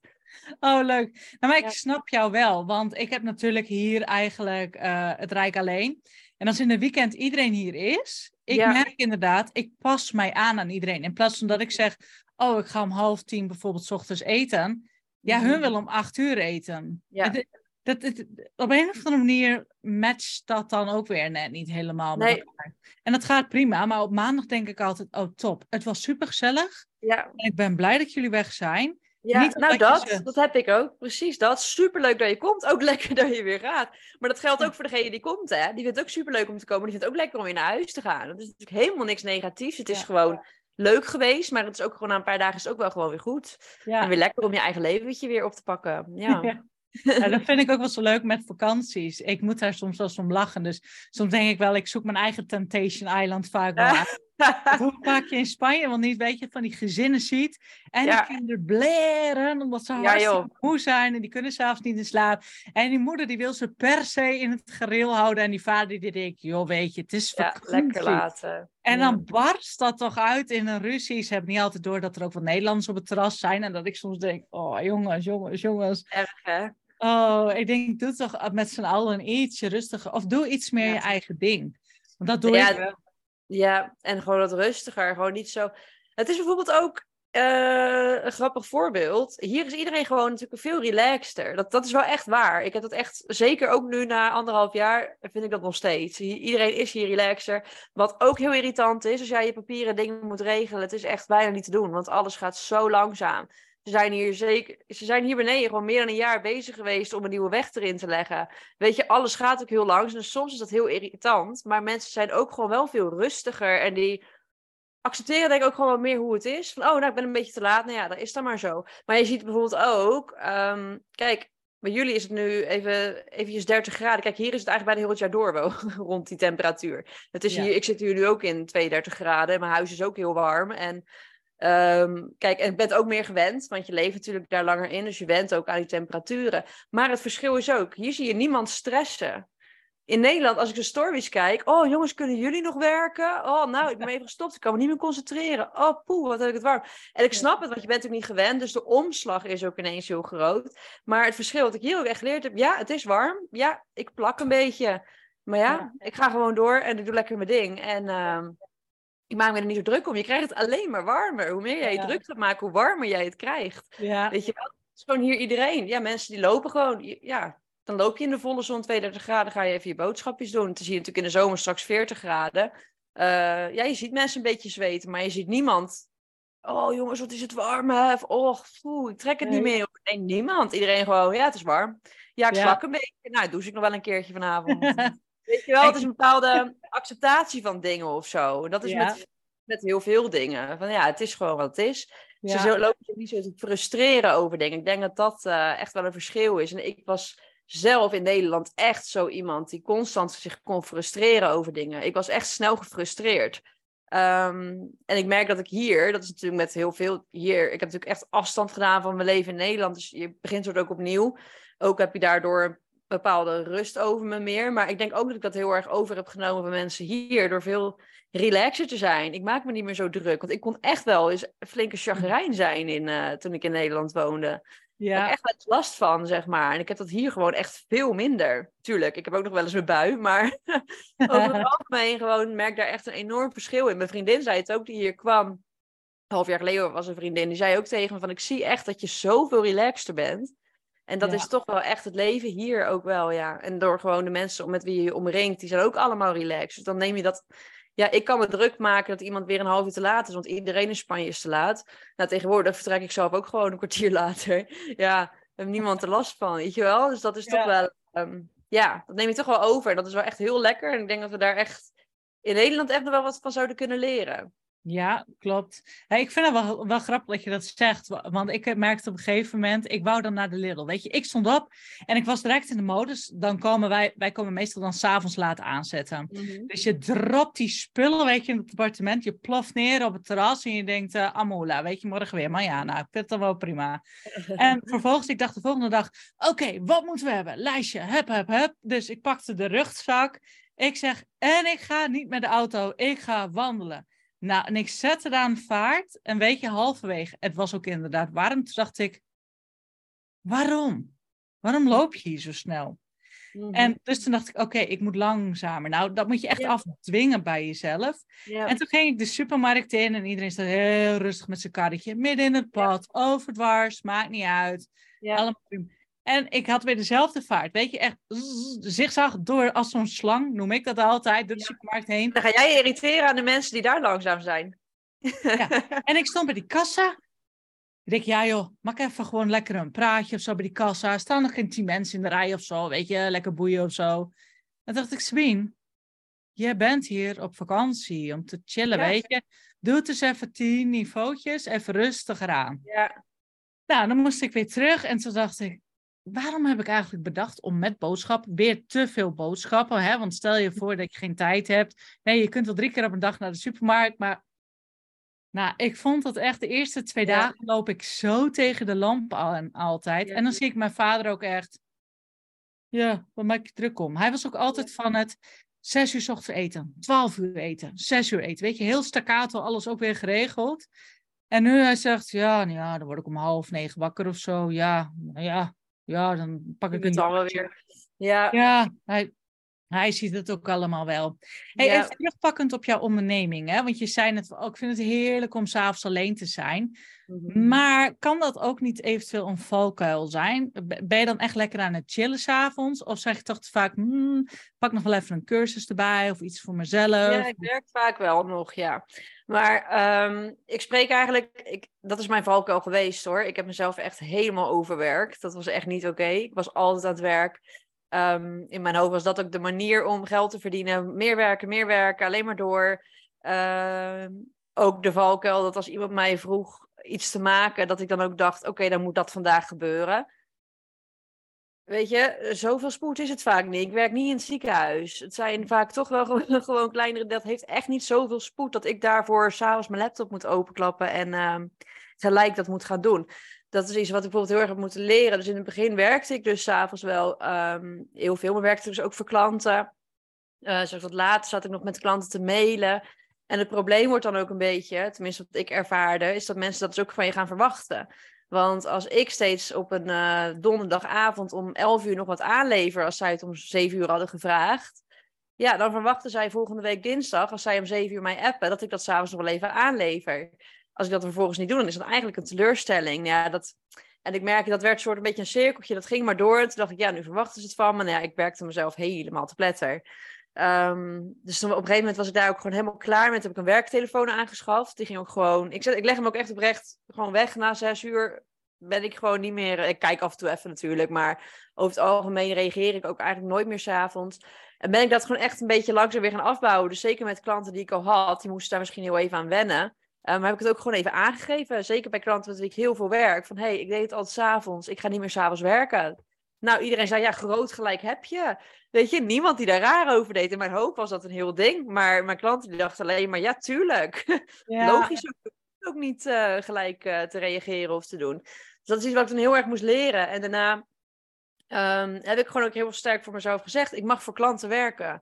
Oh, leuk. Nou, maar ik snap jou wel, want ik heb natuurlijk hier eigenlijk uh, het Rijk alleen. En als in de weekend iedereen hier is, ik merk inderdaad, ik pas mij aan aan iedereen. In plaats van dat ik zeg, oh, ik ga om half tien bijvoorbeeld s ochtends eten. Ja, hun mhm. willen om acht uur eten. Ja. dat, dat, op een of andere manier matcht dat dan ook weer net niet helemaal met elkaar. En dat gaat prima, maar op maandag denk ik altijd, oh top, het was super gezellig. Ja. En ik ben blij dat jullie weg zijn. Ja, nou dat, dat heb ik ook. Precies dat. Superleuk dat je komt. Ook lekker dat je weer gaat. Maar dat geldt ook voor degene die komt, hè. Die vindt het ook superleuk om te komen. Die vindt het ook lekker om weer naar huis te gaan. Dat is natuurlijk helemaal niks negatiefs. Het is gewoon leuk geweest. Maar het is ook gewoon na een paar dagen is ook wel gewoon weer goed. En weer lekker om je eigen leventje weer op te pakken. Ja. Ja, dat vind ik ook wel zo leuk met vakanties. Ik moet daar soms wel om lachen. Dus soms denk ik wel, ik zoek mijn eigen Temptation Island vaak wel Hoe vaak je in Spanje wel niet, weet je, van die gezinnen ziet. En die kinderen bleren, omdat ze hartstikke moe zijn. En die kunnen zelfs niet in slaap. En die moeder die wil ze per se in het gereel houden. En die vader die denkt, joh, weet je, het is vakantie. Ja, lekker laten. En dan barst dat toch uit in een ruzie. Ze hebben niet altijd door dat er ook wat Nederlanders op het terras zijn. En dat ik soms denk, oh jongens, jongens, jongens. Erg hè? Oh, ik denk, doe toch met z'n allen iets rustiger. Of doe iets meer je eigen ding. Want dat doe ik wel. Ja, en gewoon wat rustiger. Gewoon niet zo... Het is bijvoorbeeld ook uh, een grappig voorbeeld. Hier is iedereen gewoon natuurlijk veel relaxter. Dat, dat is wel echt waar. Ik heb dat echt, zeker ook nu na anderhalf jaar, vind ik dat nog steeds. Iedereen is hier relaxer. Wat ook heel irritant is, als jij je papieren dingen moet regelen, het is echt bijna niet te doen, want alles gaat zo langzaam. Ze zijn hier zeker, ze zijn hier beneden gewoon meer dan een jaar bezig geweest om een nieuwe weg erin te leggen. Weet je, alles gaat ook heel langzaam. Dus soms is dat heel irritant. Maar mensen zijn ook gewoon wel veel rustiger. En die accepteren denk ik ook gewoon wat meer hoe het is. Van, oh, nou, ik ben een beetje te laat. Nou ja, dat is dan maar zo. Maar je ziet bijvoorbeeld ook, um, kijk, bij jullie is het nu even eventjes 30 graden. Kijk, hier is het eigenlijk bijna heel het jaar door wel, rond die temperatuur. Het is hier, ik zit hier nu ook in 32 graden. Mijn huis is ook heel warm. En Um, kijk, en je bent ook meer gewend, want je leeft natuurlijk daar langer in, dus je went ook aan die temperaturen. Maar het verschil is ook, hier zie je niemand stressen. In Nederland, als ik de stories kijk, oh jongens, kunnen jullie nog werken? Oh, nou, ik ben even gestopt, ik kan me niet meer concentreren. Oh, poeh, wat heb ik het warm. En ik snap het, want je bent ook niet gewend, dus de omslag is ook ineens heel groot. Maar het verschil wat ik hier ook echt geleerd heb, ja, het is warm. Ja, ik plak een beetje. Maar ja, ik ga gewoon door en ik doe lekker mijn ding. En... Uh, ik maak me er niet zo druk om. Je krijgt het alleen maar warmer. Hoe meer jij je druk gaat maken, hoe warmer jij het krijgt. Ja. Weet je wel? Het is gewoon hier iedereen. Ja, mensen die lopen gewoon. Ja, dan loop je in de volle zon 32 graden, ga je even je boodschapjes doen. Dan zie je natuurlijk in de zomer straks 40 graden. Uh, ja, je ziet mensen een beetje zweten, maar je ziet niemand. Oh jongens, wat is het warm. Hè? Of, oh, ik trek het niet meer. Nee, niemand. Iedereen gewoon, ja, het is warm. Ja, ik slak een beetje. Nou, douche ik nog wel een keerje vanavond. Weet je wel, het is een bepaalde acceptatie van dingen of zo. Dat is met, met heel veel dingen. Van ja, het is gewoon wat het is. Ze lopen zich niet zo te frustreren over dingen. Ik denk dat dat uh, echt wel een verschil is. En ik was zelf in Nederland echt zo iemand die constant zich kon frustreren over dingen. Ik was echt snel gefrustreerd. Um, en ik merk dat ik hier, dat is natuurlijk met heel veel hier, ik heb natuurlijk echt afstand gedaan van mijn leven in Nederland. Dus je begint soort ook opnieuw. Ook heb je daardoor bepaalde rust over me meer. Maar ik denk ook dat ik dat heel erg over heb genomen van mensen hier. Door veel relaxer te zijn. Ik maak me niet meer zo druk. Want ik kon echt wel eens een flinke chagrijn zijn in, uh, toen ik in Nederland woonde. Ja. Daar heb ik echt last van, zeg maar. En ik heb dat hier gewoon echt veel minder. Tuurlijk, ik heb ook nog wel eens een bui. Maar over het algemeen gewoon merk daar echt een enorm verschil in. Mijn vriendin zei het ook, die hier kwam. Een half jaar geleden was een vriendin. Die zei ook tegen me van, ik zie echt dat je zoveel relaxter bent. En dat is toch wel echt het leven hier ook wel, ja. En door gewoon de mensen met wie je je omringt, die zijn ook allemaal relaxed. Dus dan neem je dat... Ja, ik kan me druk maken dat iemand weer een half uur te laat is, want iedereen in Spanje is te laat. Nou, tegenwoordig vertrek ik zelf ook gewoon een kwartier later. Ja, heb niemand er last van, weet je wel? Dus dat is toch wel... Um, ja, dat neem je toch wel over. En dat is wel echt heel lekker. En ik denk dat we daar echt in Nederland echt nog wel wat van zouden kunnen leren. Ja, klopt. ik vind het wel, wel grappig dat je dat zegt. Want ik merkte op een gegeven moment, ik wou dan naar de Lidl. Weet je, ik stond op en ik was direct in de modus. Dan komen wij, wij komen meestal dan s'avonds laat aanzetten. Mhm. Dus je dropt die spullen, weet je, in het appartement. Je ploft neer op het terras en je denkt, uh, Amola, weet je, morgen weer. Maar ja, nou, ik vind het dan wel prima. en vervolgens, ik dacht de volgende dag, oké, wat moeten we hebben? Lijstje, hup, hup, hup. Dus ik pakte de rugzak. Ik zeg, en ik ga niet met de auto, ik ga wandelen. Nou, en ik zette daar een vaart en weet je, halverwege, het was ook inderdaad warm. Toen dacht ik, waarom? Waarom loop je hier zo snel? Mhm. En dus toen dacht ik, oké, ik moet langzamer. Nou, dat moet je echt afdwingen bij jezelf. En toen ging ik de supermarkt in en iedereen staat heel rustig met zijn karretje midden in het pad, overdwars, maakt niet uit. Allemaal. En ik had weer dezelfde vaart. Weet je, echt zigzag door als zo'n slang, noem ik dat altijd, door de supermarkt heen. Dan ga jij irriteren aan de mensen die daar langzaam zijn. Ja. En ik stond bij die kassa. Ik denk, ja joh, maak even gewoon lekker een praatje of zo bij die kassa. Er staan nog geen tien mensen in de rij of zo, weet je, lekker boeien of zo. En dacht ik, Sabine, jij bent hier op vakantie om te chillen, weet je. Doe het eens even tien niveautjes, even rustiger aan. Ja. Nou, dan moest ik weer terug en toen dacht ik, waarom heb ik eigenlijk bedacht om met boodschappen, weer te veel boodschappen, hè? want stel je voor dat je geen tijd hebt. Nee, je kunt wel drie keer op een dag naar de supermarkt, maar nou, ik vond dat echt de eerste twee dagen loop ik zo tegen de lamp aan altijd. En dan zie ik mijn vader ook echt, ja, wat maak je druk om? Hij was ook altijd van het zes uur s ochtends eten, twaalf uur eten, zes uur eten. Weet je, heel staccato, alles ook weer geregeld. En nu hij zegt, ja, nou ja, dan word ik om half negen wakker of zo. Ja, nou ja, ja, dan pak ik het dan wel weer. Ja, ja hij, hij ziet het ook allemaal wel. Hey, Even terugpakkend op jouw onderneming, hè? want je zei net ook, ik vind het heerlijk om s'avonds alleen te zijn. Mhm. Maar kan dat ook niet eventueel een valkuil zijn? Ben je dan echt lekker aan het chillen s'avonds? Of zeg je toch vaak, hmm, pak nog wel even een cursus erbij of iets voor mezelf? Ja, ik werk vaak wel nog, ja. Maar ehm, ik spreek eigenlijk, ik, dat is mijn valkuil geweest hoor. Ik heb mezelf echt helemaal overwerkt. Dat was echt niet oké. Ik was altijd aan het werk. Ehm, in mijn hoofd was dat ook de manier om geld te verdienen. Meer werken, meer werken, alleen maar door. Ehm, ook de valkuil dat als iemand mij vroeg iets te maken, dat ik dan ook dacht: oké, dan moet dat vandaag gebeuren. Weet je, zoveel spoed is het vaak niet. Ik werk niet in het ziekenhuis. Het zijn vaak toch wel gewoon, gewoon kleinere. Dat heeft echt niet zoveel spoed dat ik daarvoor s'avonds mijn laptop moet openklappen en uh, gelijk dat moet gaan doen. Dat is iets wat ik bijvoorbeeld heel erg heb moeten leren. Dus in het begin werkte ik dus s'avonds wel um, heel veel, maar werkte dus ook voor klanten. Uh, zoals wat later zat ik nog met klanten te mailen. En het probleem wordt dan ook een beetje, tenminste wat ik ervaarde, is dat mensen dat dus ook van je gaan verwachten. Want als ik steeds op een uh, donderdagavond om 11 uur nog wat aanlever, als zij het om 7 uur hadden gevraagd, ja, dan verwachten zij volgende week dinsdag, als zij om 7 uur mij appen, dat ik dat s'avonds nog wel even aanlever. Als ik dat vervolgens niet doe, dan is dat eigenlijk een teleurstelling. Ja, dat... En ik merk dat werd een soort een beetje een cirkeltje, dat ging maar door. En toen dacht ik, ja, nu verwachten ze het van me. Nou ja, ik werkte mezelf helemaal te pletter. Um, dus op een gegeven moment was ik daar ook gewoon helemaal klaar met. Heb ik een werktelefoon aangeschaft. Die ging ook gewoon. Ik, zet, ik leg hem ook echt oprecht gewoon weg na zes uur. Ben ik gewoon niet meer. Ik kijk af en toe even natuurlijk. Maar over het algemeen reageer ik ook eigenlijk nooit meer s'avonds. En ben ik dat gewoon echt een beetje langzaam weer gaan afbouwen. Dus zeker met klanten die ik al had, die moesten daar misschien heel even aan wennen. Um, maar heb ik het ook gewoon even aangegeven. Zeker bij klanten met wie ik heel veel werk. Van hé, hey, ik deed het altijd s'avonds. Ik ga niet meer s'avonds werken. Nou, iedereen zei ja, groot gelijk heb je. Weet je, niemand die daar raar over deed. In mijn hoofd was dat een heel ding. Maar mijn klanten die dachten alleen maar, ja, tuurlijk. Logisch ook, ook niet uh, gelijk uh, te reageren of te doen. Dus dat is iets wat ik toen heel erg moest leren. En daarna ehm, heb ik gewoon ook heel sterk voor mezelf gezegd. Ik mag voor klanten werken.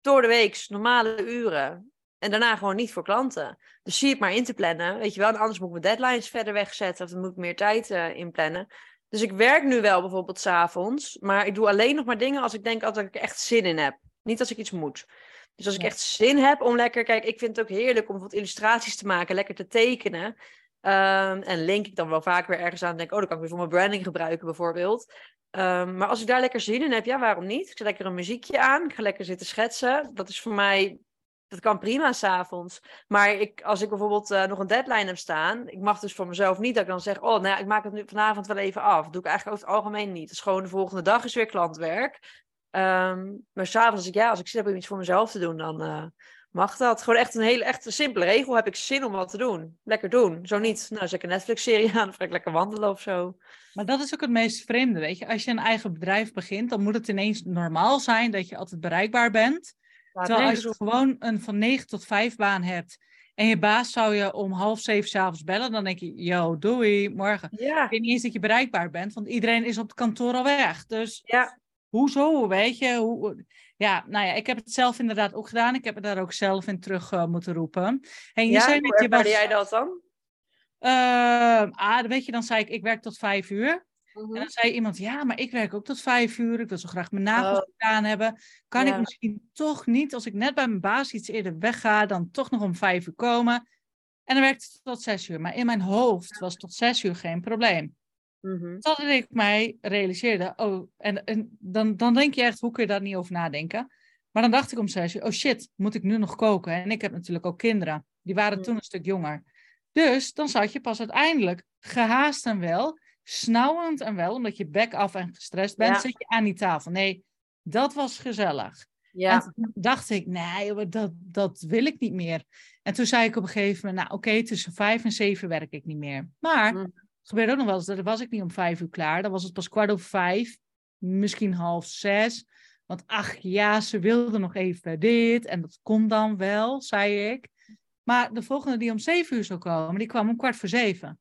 Door de week, normale uren. En daarna gewoon niet voor klanten. Dus zie het maar in te plannen. Weet je wel, en anders moet ik mijn deadlines verder wegzetten. Of dan moet ik meer tijd uh, inplannen. Dus ik werk nu wel bijvoorbeeld s'avonds. Maar ik doe alleen nog maar dingen als ik denk dat ik echt zin in heb. Niet als ik iets moet. Dus als ik echt zin heb om lekker, kijk, ik vind het ook heerlijk om wat illustraties te maken, lekker te tekenen. Um, en link ik dan wel vaak weer ergens aan en denk, oh, dan kan ik weer voor mijn branding gebruiken bijvoorbeeld. Um, maar als ik daar lekker zin in heb, ja, waarom niet? Ik zet lekker een muziekje aan, ik ga lekker zitten schetsen. Dat is voor mij, dat kan prima s'avonds. Maar ik, als ik bijvoorbeeld uh, nog een deadline heb staan, ik mag dus voor mezelf niet dat ik dan zeg, oh, nou ja, ik maak het nu vanavond wel even af. Dat doe ik eigenlijk over het algemeen niet. Het is gewoon de volgende dag is weer klantwerk. Um, maar s'avonds, ja, als ik zin heb om iets voor mezelf te doen, dan uh, mag dat. Gewoon echt een hele echt een simpele regel. Heb ik zin om wat te doen? Lekker doen. Zo niet, nou, zet ik een Netflix-serie aan of ga ik lekker wandelen of zo. Maar dat is ook het meest vreemde, weet je. Als je een eigen bedrijf begint, dan moet het ineens normaal zijn dat je altijd bereikbaar bent. Terwijl als je gewoon een van 9 tot 5 baan hebt en je baas zou je om half zeven s'avonds bellen, dan denk je, yo, doei, morgen. Ja. Ik weet niet eens dat je bereikbaar bent, want iedereen is op het kantoor al weg. Dus ja hoezo, weet je? Hoe, ja, nou ja, ik heb het zelf inderdaad ook gedaan. Ik heb me daar ook zelf in terug uh, moeten roepen. En je ja, zei hoe je jij dat dan? Uh, ah, weet je, dan zei ik, ik werk tot vijf uur. En dan mhm. zei iemand, ja, maar ik werk ook tot vijf uur. Ik wil zo graag mijn nagels oh. gedaan hebben. Kan ik misschien toch niet, als ik net bij mijn baas iets eerder wegga, dan toch nog om vijf uur komen? En dan werkte het tot zes uur. Maar in mijn hoofd was tot zes uur geen probleem. Mm Totdat ik mij realiseerde, oh, en, en dan, dan denk je echt, hoe kun je daar niet over nadenken? Maar dan dacht ik om zes uur, oh shit, moet ik nu nog koken? En ik heb natuurlijk ook kinderen, die waren toen een stuk jonger. Dus dan zat je pas uiteindelijk gehaast en wel, snauwend en wel, omdat je bek af en gestrest bent, zit je aan die tafel. Nee, dat was gezellig. Ja. En toen dacht ik, nee, dat, dat wil ik niet meer. En toen zei ik op een gegeven moment, nou oké, tussen vijf en zeven werk ik niet meer. Maar mm. Het gebeurde ook nog wel eens, dat was ik niet om vijf uur klaar. Dan was het pas kwart over vijf, misschien half zes. Want ach ja, ze wilde nog even dit en dat komt dan wel, zei ik. Maar de volgende die om zeven uur zou komen, die kwam om kwart voor zeven.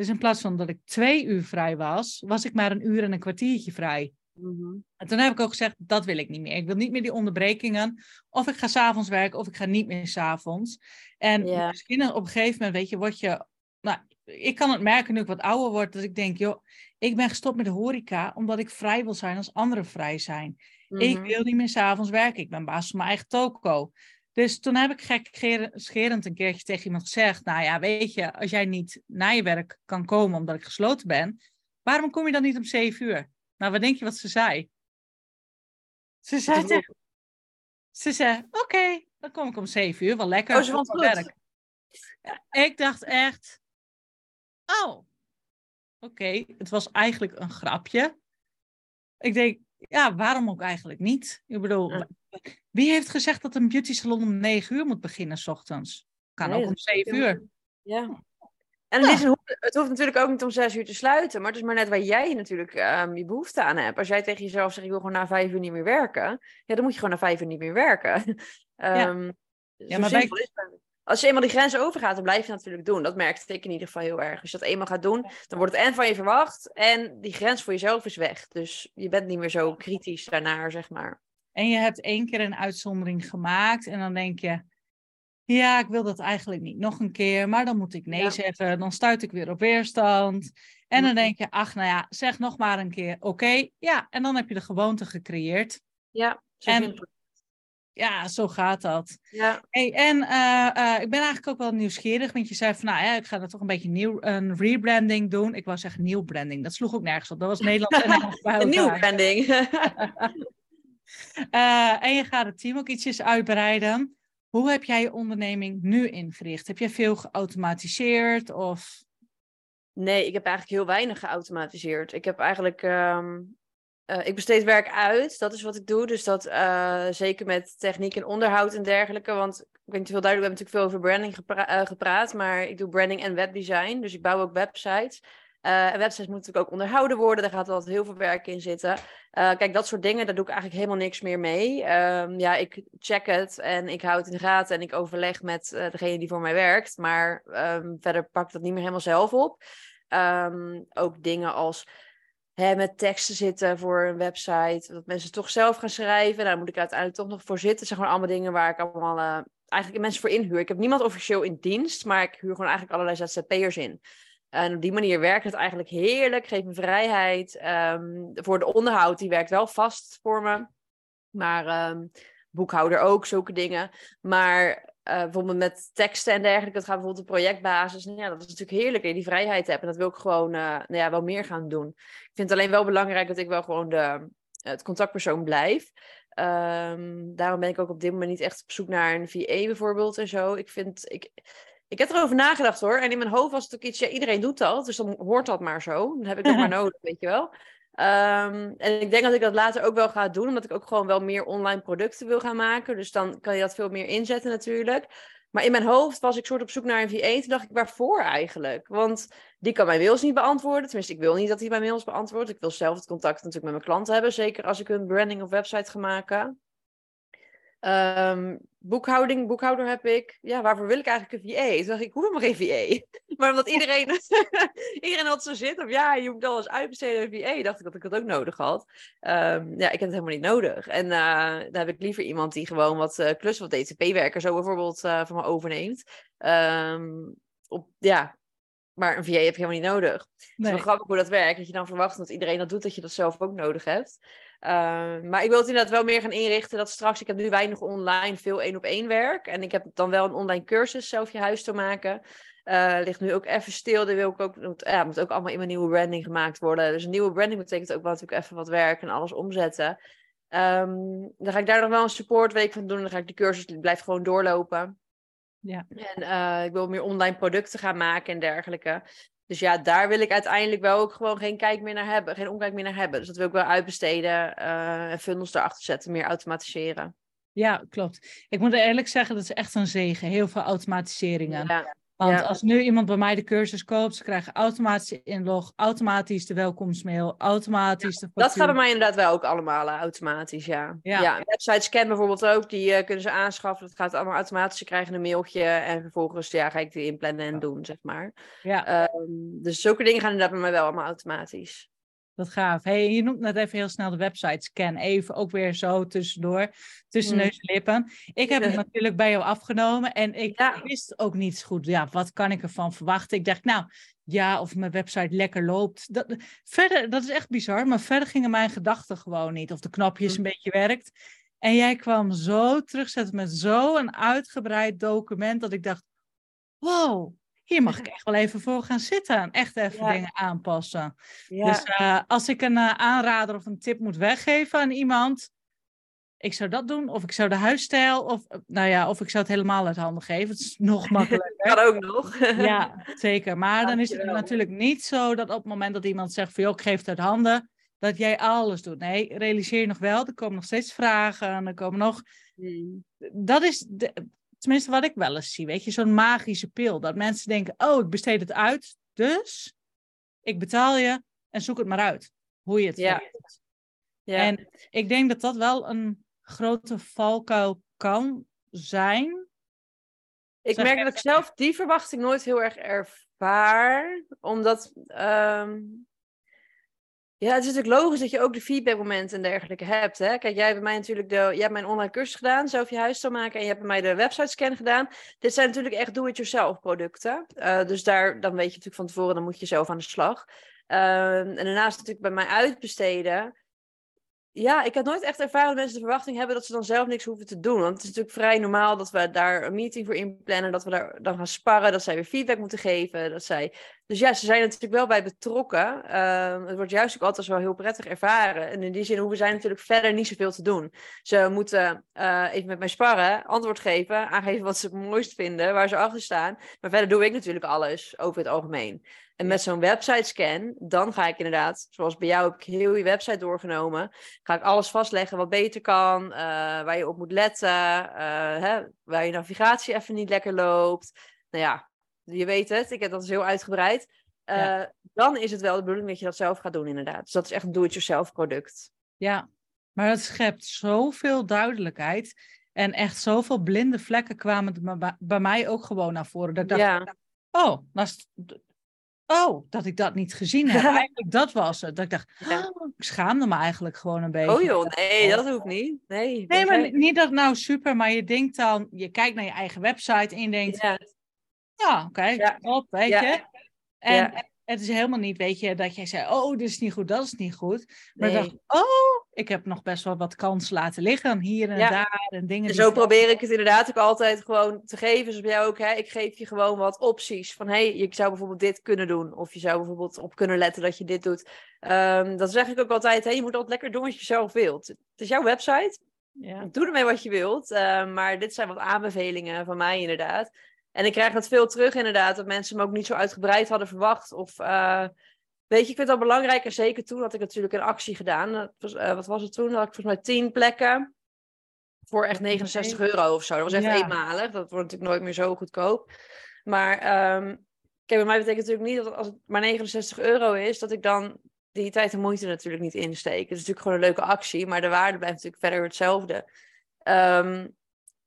Dus in plaats van dat ik twee uur vrij was, was ik maar een uur en een kwartiertje vrij. Mhm. En toen heb ik ook gezegd, dat wil ik niet meer. Ik wil niet meer die onderbrekingen. Of ik ga s'avonds werken, of ik ga niet meer s'avonds. En misschien op een gegeven moment, weet je, word je... Nou, ik kan het merken nu ik wat ouder word, dat ik denk, joh, ik ben gestopt met de horeca omdat ik vrij wil zijn als anderen vrij zijn. Ik mhm. wil niet meer s'avonds werken, ik ben baas van mijn eigen toko. Dus toen heb ik gekscherend een keertje tegen iemand gezegd, nou ja, weet je, als jij niet naar je werk kan komen omdat ik gesloten ben, waarom kom je dan niet om zeven uur? Nou, wat denk je wat ze zei? Ze zei, tegen, ze zei, oké, dan kom ik om zeven uur, wel lekker. Oh, ze werk. ik dacht echt, oh, oké, het was eigenlijk een grapje. Ik denk, ja, waarom ook eigenlijk niet? Ik bedoel, wie heeft gezegd dat een beauty salon om negen uur moet beginnen s ochtends? Kan ook om zeven uur. Ja. En het, is, het, hoeft natuurlijk ook niet om zes uur te sluiten, maar het is maar net waar jij natuurlijk um, je behoefte aan hebt. Als jij tegen jezelf zegt, ik wil gewoon na vijf uur niet meer werken, ja, dan moet je gewoon na vijf uur niet meer werken. um, ja. maar bij, als je eenmaal die grenzen overgaat, dan blijf je natuurlijk doen. Dat merkte ik in ieder geval heel erg. Als je dat eenmaal gaat doen, dan wordt het en van je verwacht en die grens voor jezelf is weg. Dus je bent niet meer zo kritisch daarnaar, zeg maar. En je hebt één keer een uitzondering gemaakt en dan denk je, ja, ik wil dat eigenlijk niet nog een keer, maar dan moet ik nee zeggen. Dan stuit ik weer op weerstand. En dan denk je, ach, nou ja, zeg nog maar een keer, oké. ja, en dan heb je de gewoonte gecreëerd. Ja, en, ja, zo gaat dat. Ja. Hey, en uh, uh, ik ben eigenlijk ook wel nieuwsgierig, want je zei van, nou ja, ik ga er toch een beetje nieuw, een rebranding doen. Ik wou zeggen nieuw branding, dat sloeg ook nergens op. Dat was Nederlands en Een nieuw branding. uh, en je gaat het team ook ietsjes uitbreiden. Hoe heb jij je onderneming nu ingericht? Heb jij veel geautomatiseerd of... Nee, ik heb eigenlijk heel weinig geautomatiseerd. Ik heb eigenlijk um, uh, ik besteed werk uit, dat is wat ik doe. Dus dat uh, zeker met techniek en onderhoud en dergelijke. Want ik weet niet veel duidelijk, we hebben natuurlijk veel over branding uh, gepraat. Maar ik doe branding en webdesign. Dus ik bouw ook websites. en websites moeten natuurlijk ook onderhouden worden. Daar gaat altijd heel veel werk in zitten. kijk, dat soort dingen, daar doe ik eigenlijk helemaal niks meer mee. Um, ja, ik check het en ik hou het in de gaten. En ik overleg met degene die voor mij werkt. Maar um, verder pak ik dat niet meer helemaal zelf op. Um, ook dingen als met teksten zitten voor een website. Dat mensen toch zelf gaan schrijven. Daar moet ik uiteindelijk toch nog voor zitten. Zijn gewoon allemaal dingen waar ik allemaal uh, eigenlijk mensen voor inhuur. Ik heb niemand officieel in dienst, maar ik huur gewoon eigenlijk allerlei ZZP'ers in. En op die manier werkt het eigenlijk heerlijk, geeft me vrijheid. Ehm, voor de onderhoud, die werkt wel vast voor me. Maar um, boekhouder ook, zulke dingen. Maar uh, bijvoorbeeld met teksten en dergelijke, dat gaat bijvoorbeeld op projectbasis. Nou ja, dat is natuurlijk heerlijk dat je die vrijheid hebt. En dat wil ik gewoon uh, nou ja, wel meer gaan doen. Ik vind het alleen wel belangrijk dat ik wel gewoon de, het contactpersoon blijf. Um, daarom ben ik ook op dit moment niet echt op zoek naar een VA bijvoorbeeld en zo. Ik vind, ik, ik heb erover nagedacht hoor. En in mijn hoofd was het ook iets, ja, iedereen doet dat. Dus dan hoort dat maar zo. Dan heb ik dat maar nodig, weet je wel. Um, en ik denk dat ik dat later ook wel ga doen, omdat ik ook gewoon wel meer online producten wil gaan maken. Dus dan kan je dat veel meer inzetten natuurlijk. Maar in mijn hoofd was ik soort op zoek naar een VA. Toen dacht ik, waarvoor eigenlijk? Want die kan mijn mails niet beantwoorden. Tenminste, ik wil niet dat hij mijn mails beantwoordt. Ik wil zelf het contact natuurlijk met mijn klanten hebben. Zeker als ik een branding of website ga maken. Um, boekhouding, boekhouder heb ik. Ja, waarvoor wil ik eigenlijk een VA? Toen dacht ik, ik hoef helemaal geen VA. Maar omdat iedereen, iedereen had zo zit, of ja, je moet alles uitbesteden aan een VA, dacht ik dat ik dat ook nodig had. Um, ja, ik heb het helemaal niet nodig. En uh, dan heb ik liever iemand die gewoon wat uh, klus, wat DTP-werker zo bijvoorbeeld uh, van me overneemt. Um, op, ja, maar een VA heb je helemaal niet nodig. Nee. Het is wel grappig hoe dat werkt. Dat je dan verwacht dat iedereen dat doet, dat je dat zelf ook nodig hebt. Uh, maar ik wil het inderdaad wel meer gaan inrichten dat straks, ik heb nu weinig online, veel één op één werk. En ik heb dan wel een online cursus zelf je huis te maken. Uh, ligt nu ook even stil. Die wil ik ook, moet, ja, moet ook allemaal in mijn nieuwe branding gemaakt worden. Dus een nieuwe branding betekent ook wel natuurlijk even wat werk en alles omzetten. Um, dan ga ik daar nog wel een supportweek van doen. Dan ga ik de cursus, die blijft gewoon doorlopen. Ja. En uh, ik wil meer online producten gaan maken en dergelijke. Dus ja, daar wil ik uiteindelijk wel ook gewoon geen kijk meer naar hebben, geen omkijk meer naar hebben. Dus dat wil ik wel uitbesteden uh, en funnels erachter zetten, meer automatiseren. Ja, klopt. Ik moet eerlijk zeggen, dat is echt een zegen. Heel veel automatiseringen. Ja. Want als nu iemand bij mij de cursus koopt, ze krijgen automatisch inlog, automatisch de welkomstmail, automatisch de Dat gaat bij mij inderdaad wel ook allemaal uh, automatisch, ja. Ja, ja website scan bijvoorbeeld ook, die uh, kunnen ze aanschaffen. Dat gaat allemaal automatisch. Ze krijgen een mailtje en vervolgens ja, ga ik die inplannen en doen, zeg maar. Ja. Um, dus zulke dingen gaan inderdaad bij mij wel allemaal automatisch. Wat gaaf. Hey, je noemt net even heel snel de website scan. Even ook weer zo tussendoor, tussen mm. neus en lippen. Ik heb het natuurlijk bij jou afgenomen en ik wist ook niet goed, ja, wat kan ik ervan verwachten? Ik dacht, nou, ja, of mijn website lekker loopt. Dat, verder, dat is echt bizar, maar verder gingen mijn gedachten gewoon niet. Of de knopjes mm. een beetje werkt. En jij kwam zo terugzetten met zo'n uitgebreid document dat ik dacht, wow, hier mag ik echt wel even voor gaan zitten. Echt even dingen aanpassen. Dus uh, als ik een uh, aanrader of een tip moet weggeven aan iemand, ik zou dat doen. Of ik zou de huisstijl, of, nou ja, of ik zou het helemaal uit handen geven. Het is nog makkelijker. kan ook nog. ja, zeker. Maar dan is het natuurlijk niet zo dat op het moment dat iemand zegt van, joh, ik geef het uit handen, dat jij alles doet. Nee, realiseer je nog wel, er komen nog steeds vragen, en er komen nog... Hmm. Dat is, de, tenminste wat ik wel eens zie, weet je, zo'n magische pil. Dat mensen denken, oh, ik besteed het uit, dus ik betaal je en zoek het maar uit. Hoe je het ja. ja. En ik denk dat dat wel een grote valkuil kan zijn. Ik merk dat ik zelf die verwachting nooit heel erg ervaar, omdat um, ja, het is natuurlijk logisch dat je ook de feedbackmomenten en dergelijke hebt. Hè? Kijk, jij hebt bij mij natuurlijk de, jij hebt mijn online cursus gedaan, zelf je huis te maken, en je hebt bij mij de website scan gedaan. Dit zijn natuurlijk echt do-it-yourself producten. Uh, dus daar, dan weet je natuurlijk van tevoren, dan moet je zelf aan de slag. Uh, en daarnaast natuurlijk bij mij uitbesteden ja, ik heb nooit echt ervaren dat mensen de verwachting hebben dat ze dan zelf niks hoeven te doen. Want het is natuurlijk vrij normaal dat we daar een meeting voor inplannen, dat we daar dan gaan sparren, dat zij weer feedback moeten geven. Dat zij... Dus ja, ze zijn natuurlijk wel bij betrokken. Uh, het wordt juist ook altijd wel heel prettig ervaren. En in die zin hoeven zij natuurlijk verder niet zoveel te doen. Ze moeten uh, even met mij sparren, antwoord geven, aangeven wat ze het mooist vinden, waar ze achter staan. Maar verder doe ik natuurlijk alles over het algemeen. En met zo'n website scan, dan ga ik inderdaad, zoals bij jou heb ik heel je website doorgenomen, ga ik alles vastleggen wat beter kan, uh, waar je op moet letten, uh, hè, waar je navigatie even niet lekker loopt. Nou ja, je weet het, ik heb dat dus heel uitgebreid. Uh, Dan is het wel de bedoeling dat je dat zelf gaat doen, inderdaad. Dus dat is echt een do-it-yourself product. Ja, maar het schept zoveel duidelijkheid. En echt zoveel blinde vlekken kwamen bij mij ook gewoon naar voren. Dat ik dacht, ja. oh, nou, oh, dat ik dat niet gezien heb. Eigenlijk dat was het. Dat ik dacht, oh, ik schaamde me eigenlijk gewoon een beetje. Oh joh, nee, dat hoeft niet. Nee, nee maar niet dat nou super, maar je denkt dan, je kijkt naar je eigen website en je denkt, ja, ja oké, okay, top, weet je. En, het is helemaal niet, weet je, dat jij zei, oh, dit is niet goed, dat is niet goed. Maar nee. ik dacht, oh, ik heb nog best wel wat kans laten liggen, hier en daar en dingen. En zo probeer ik het inderdaad ook altijd gewoon te geven. Bij jou ook, hè, ik geef je gewoon wat opties. Van, hé, hey, je zou bijvoorbeeld dit kunnen doen. Of je zou bijvoorbeeld op kunnen letten dat je dit doet. Um, dat zeg ik ook altijd, hey, je moet altijd lekker doen wat je zelf wilt. Het is jouw website. Ja. Doe ermee wat je wilt. Uh, maar dit zijn wat aanbevelingen van mij inderdaad. En ik krijg dat veel terug inderdaad, dat mensen me ook niet zo uitgebreid hadden verwacht. Of uh, weet je, ik vind dat belangrijk. En zeker toen had ik natuurlijk een actie gedaan. Was, uh, wat was het toen? had ik volgens mij tien plekken voor echt 69 euro of zo. Dat was echt eenmalig. Dat wordt natuurlijk nooit meer zo goedkoop. Maar um, kijk, bij mij betekent natuurlijk niet dat als het maar 69 euro is, dat ik dan die tijd en moeite natuurlijk niet insteek. Het is natuurlijk gewoon een leuke actie, maar de waarde blijft natuurlijk verder hetzelfde. Um,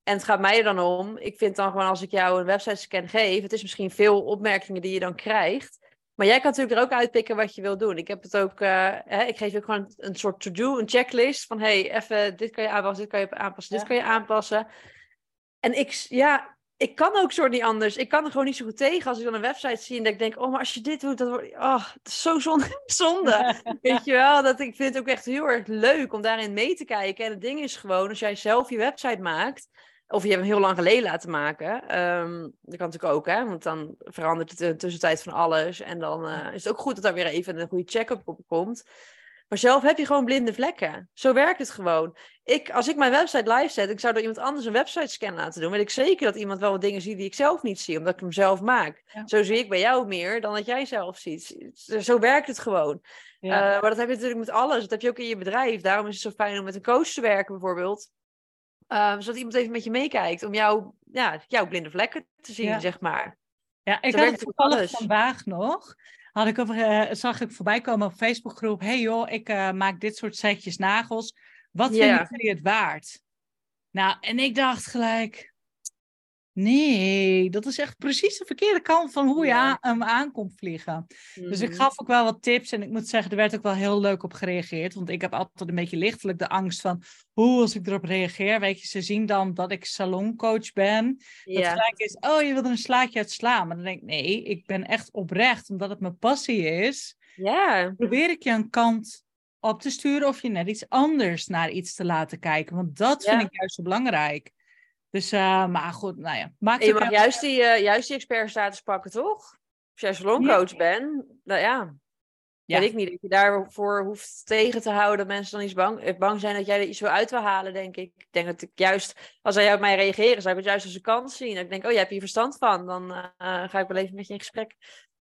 en het gaat mij er dan om. Ik vind dan gewoon als ik jou een website scan geef, het is misschien veel opmerkingen die je dan krijgt. Maar jij kan natuurlijk er ook uitpikken wat je wil doen. Ik heb het ook, uh, hè, ik geef je ook gewoon een, soort to-do, een checklist van hey, even dit kan je aanpassen, dit kan je aanpassen, dit kan je aanpassen. En ik, ja, ik kan ook soort niet anders. Ik kan er gewoon niet zo goed tegen als ik dan een website zie en dat ik denk, oh, maar als je dit doet, dan wordt, oh, het is zo zonde. zonde. Weet je wel, dat ik vind het ook echt heel erg leuk om daarin mee te kijken. En het ding is gewoon, als jij zelf je website maakt, of je hebt hem heel lang geleden laten maken. Um, dat kan natuurlijk ook, hè? Want dan verandert het in de tussentijd van alles. En dan uh, is het ook goed dat er weer even een goede check-up op komt. Maar zelf heb je gewoon blinde vlekken. Zo werkt het gewoon. Ik, als ik mijn website live zet, ik zou door iemand anders een website scan laten doen. Weet ik zeker dat iemand wel wat dingen ziet die ik zelf niet zie, omdat ik hem zelf maak. Zo zie ik bij jou meer dan dat jij zelf ziet. Zo werkt het gewoon. Ja. Uh, maar dat heb je natuurlijk met alles. Dat heb je ook in je bedrijf. Daarom is het zo fijn om met een coach te werken, bijvoorbeeld. Um, zodat iemand even met je meekijkt om jou, ja, jouw blinde vlekken te zien, zeg maar. Ja, ik had het toevallig vandaag nog. Had ik over, uh, zag ik voorbij komen op Facebookgroep. hey joh, ik uh, maak dit soort setjes nagels. Wat vinden jullie het waard? Nou, en ik dacht gelijk. Nee, dat is echt precies de verkeerde kant van hoe je hem aankomt vliegen. Dus ik mhm. gaf ook wel wat tips en ik moet zeggen, er werd ook wel heel leuk op gereageerd. Want ik heb altijd een beetje lichtelijk de angst van, hoe als ik erop reageer, weet je, ze zien dan dat ik saloncoach ben. Ja. Dat gelijk is, oh, je wil er een slaatje uit slaan. Maar dan denk ik, nee, ik ben echt oprecht, omdat het mijn passie is. Ja. Probeer ik je een kant op te sturen of je net iets anders naar iets te laten kijken. Want dat vind ik juist zo belangrijk. Dus, uh, maar goed, nou ja. Maakt je mag juist die, uh, juist die expertstatus pakken, toch? Als jij saloncoach ja. bent, nou ja. Ja. Weet ik niet dat je daarvoor hoeft tegen te houden dat mensen dan iets bang, eh, bang zijn dat jij er iets wil uit wil halen, denk ik. Ik denk dat ik juist, als zij op mij reageren, zou ik het juist als een kans zien. Dat ik denk, oh, jij hebt hier verstand van. Dan uh, ga ik wel even met je in gesprek.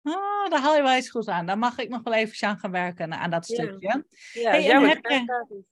Oh, daar haal je wel eens goed aan. Daar mag ik nog wel even aan gaan werken, aan dat stukje. Ja, hey, jouw heb je...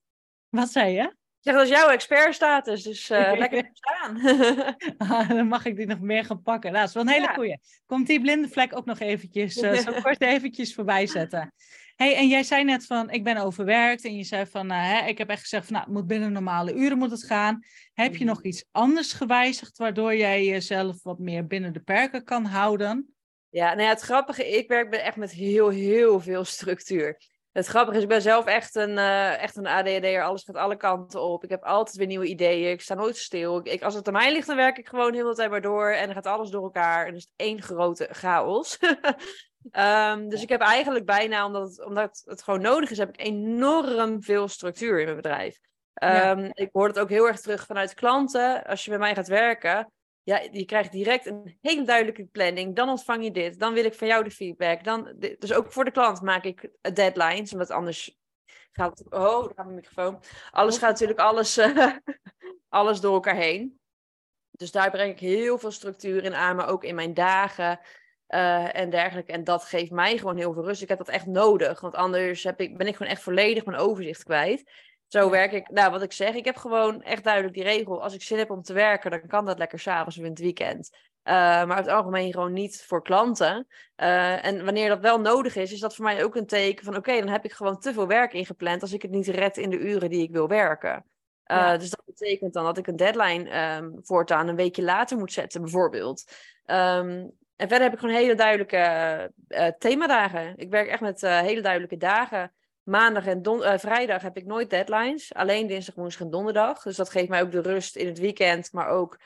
Wat zei je? Zeg, dat is jouw expertstatus, dus uh, lekker staan. ah, dan mag ik die nog meer gaan pakken. Nou, dat is wel een hele ja. goeie. Komt die blinde vlek ook nog eventjes, uh, zo kort eventjes voorbij zetten. hey, en jij zei net van, ik ben overwerkt. En je zei van, uh, hè, ik heb echt gezegd van, nou, het moet binnen normale uren moet het gaan. Heb je nog iets anders gewijzigd, waardoor jij jezelf wat meer binnen de perken kan houden? Ja, nou ja, het grappige, ik werk echt met heel, heel veel structuur. Het grappige is, ik ben zelf echt een, uh, echt een ADHD'er. Alles gaat alle kanten op. Ik heb altijd weer nieuwe ideeën. Ik sta nooit stil. Ik, als het aan mij ligt, dan werk ik gewoon heel de tijd maar door. En dan gaat alles door elkaar. En dan is het één grote chaos. um, dus ik heb eigenlijk bijna, omdat het, omdat het gewoon nodig is, heb ik enorm veel structuur in mijn bedrijf. Um, ja. Ehm, ik hoor het ook heel erg terug vanuit klanten. Als je bij mij gaat werken, ja, je krijgt direct een hele duidelijke planning. Dan ontvang je dit. Dan wil ik van jou de feedback. Dan, dus ook voor de klant maak ik deadlines. Omdat anders gaat. Oh, daar gaat mijn microfoon. Alles oh. gaat natuurlijk alles, uh, alles door elkaar heen. Dus daar breng ik heel veel structuur in aan. Maar ook in mijn dagen uh, en dergelijke. En dat geeft mij gewoon heel veel rust. Ik heb dat echt nodig. Want anders heb ik, ben ik gewoon echt volledig mijn overzicht kwijt. Zo werk ik. Nou, wat ik zeg, ik heb gewoon echt duidelijk die regel. Als ik zin heb om te werken, dan kan dat lekker s'avonds of in het weekend. Uh, maar over het algemeen gewoon niet voor klanten. Uh, en wanneer dat wel nodig is, is dat voor mij ook een teken van: oké, dan heb ik gewoon te veel werk ingepland als ik het niet red in de uren die ik wil werken. Uh, ja. Dus dat betekent dan dat ik een deadline um, voortaan een weekje later moet zetten, bijvoorbeeld. Um, en verder heb ik gewoon hele duidelijke themadagen. Ik werk echt met hele duidelijke dagen. Maandag en don vrijdag heb ik nooit deadlines. Alleen dinsdag, woensdag en donderdag. Dus dat geeft mij ook de rust in het weekend. Maar ook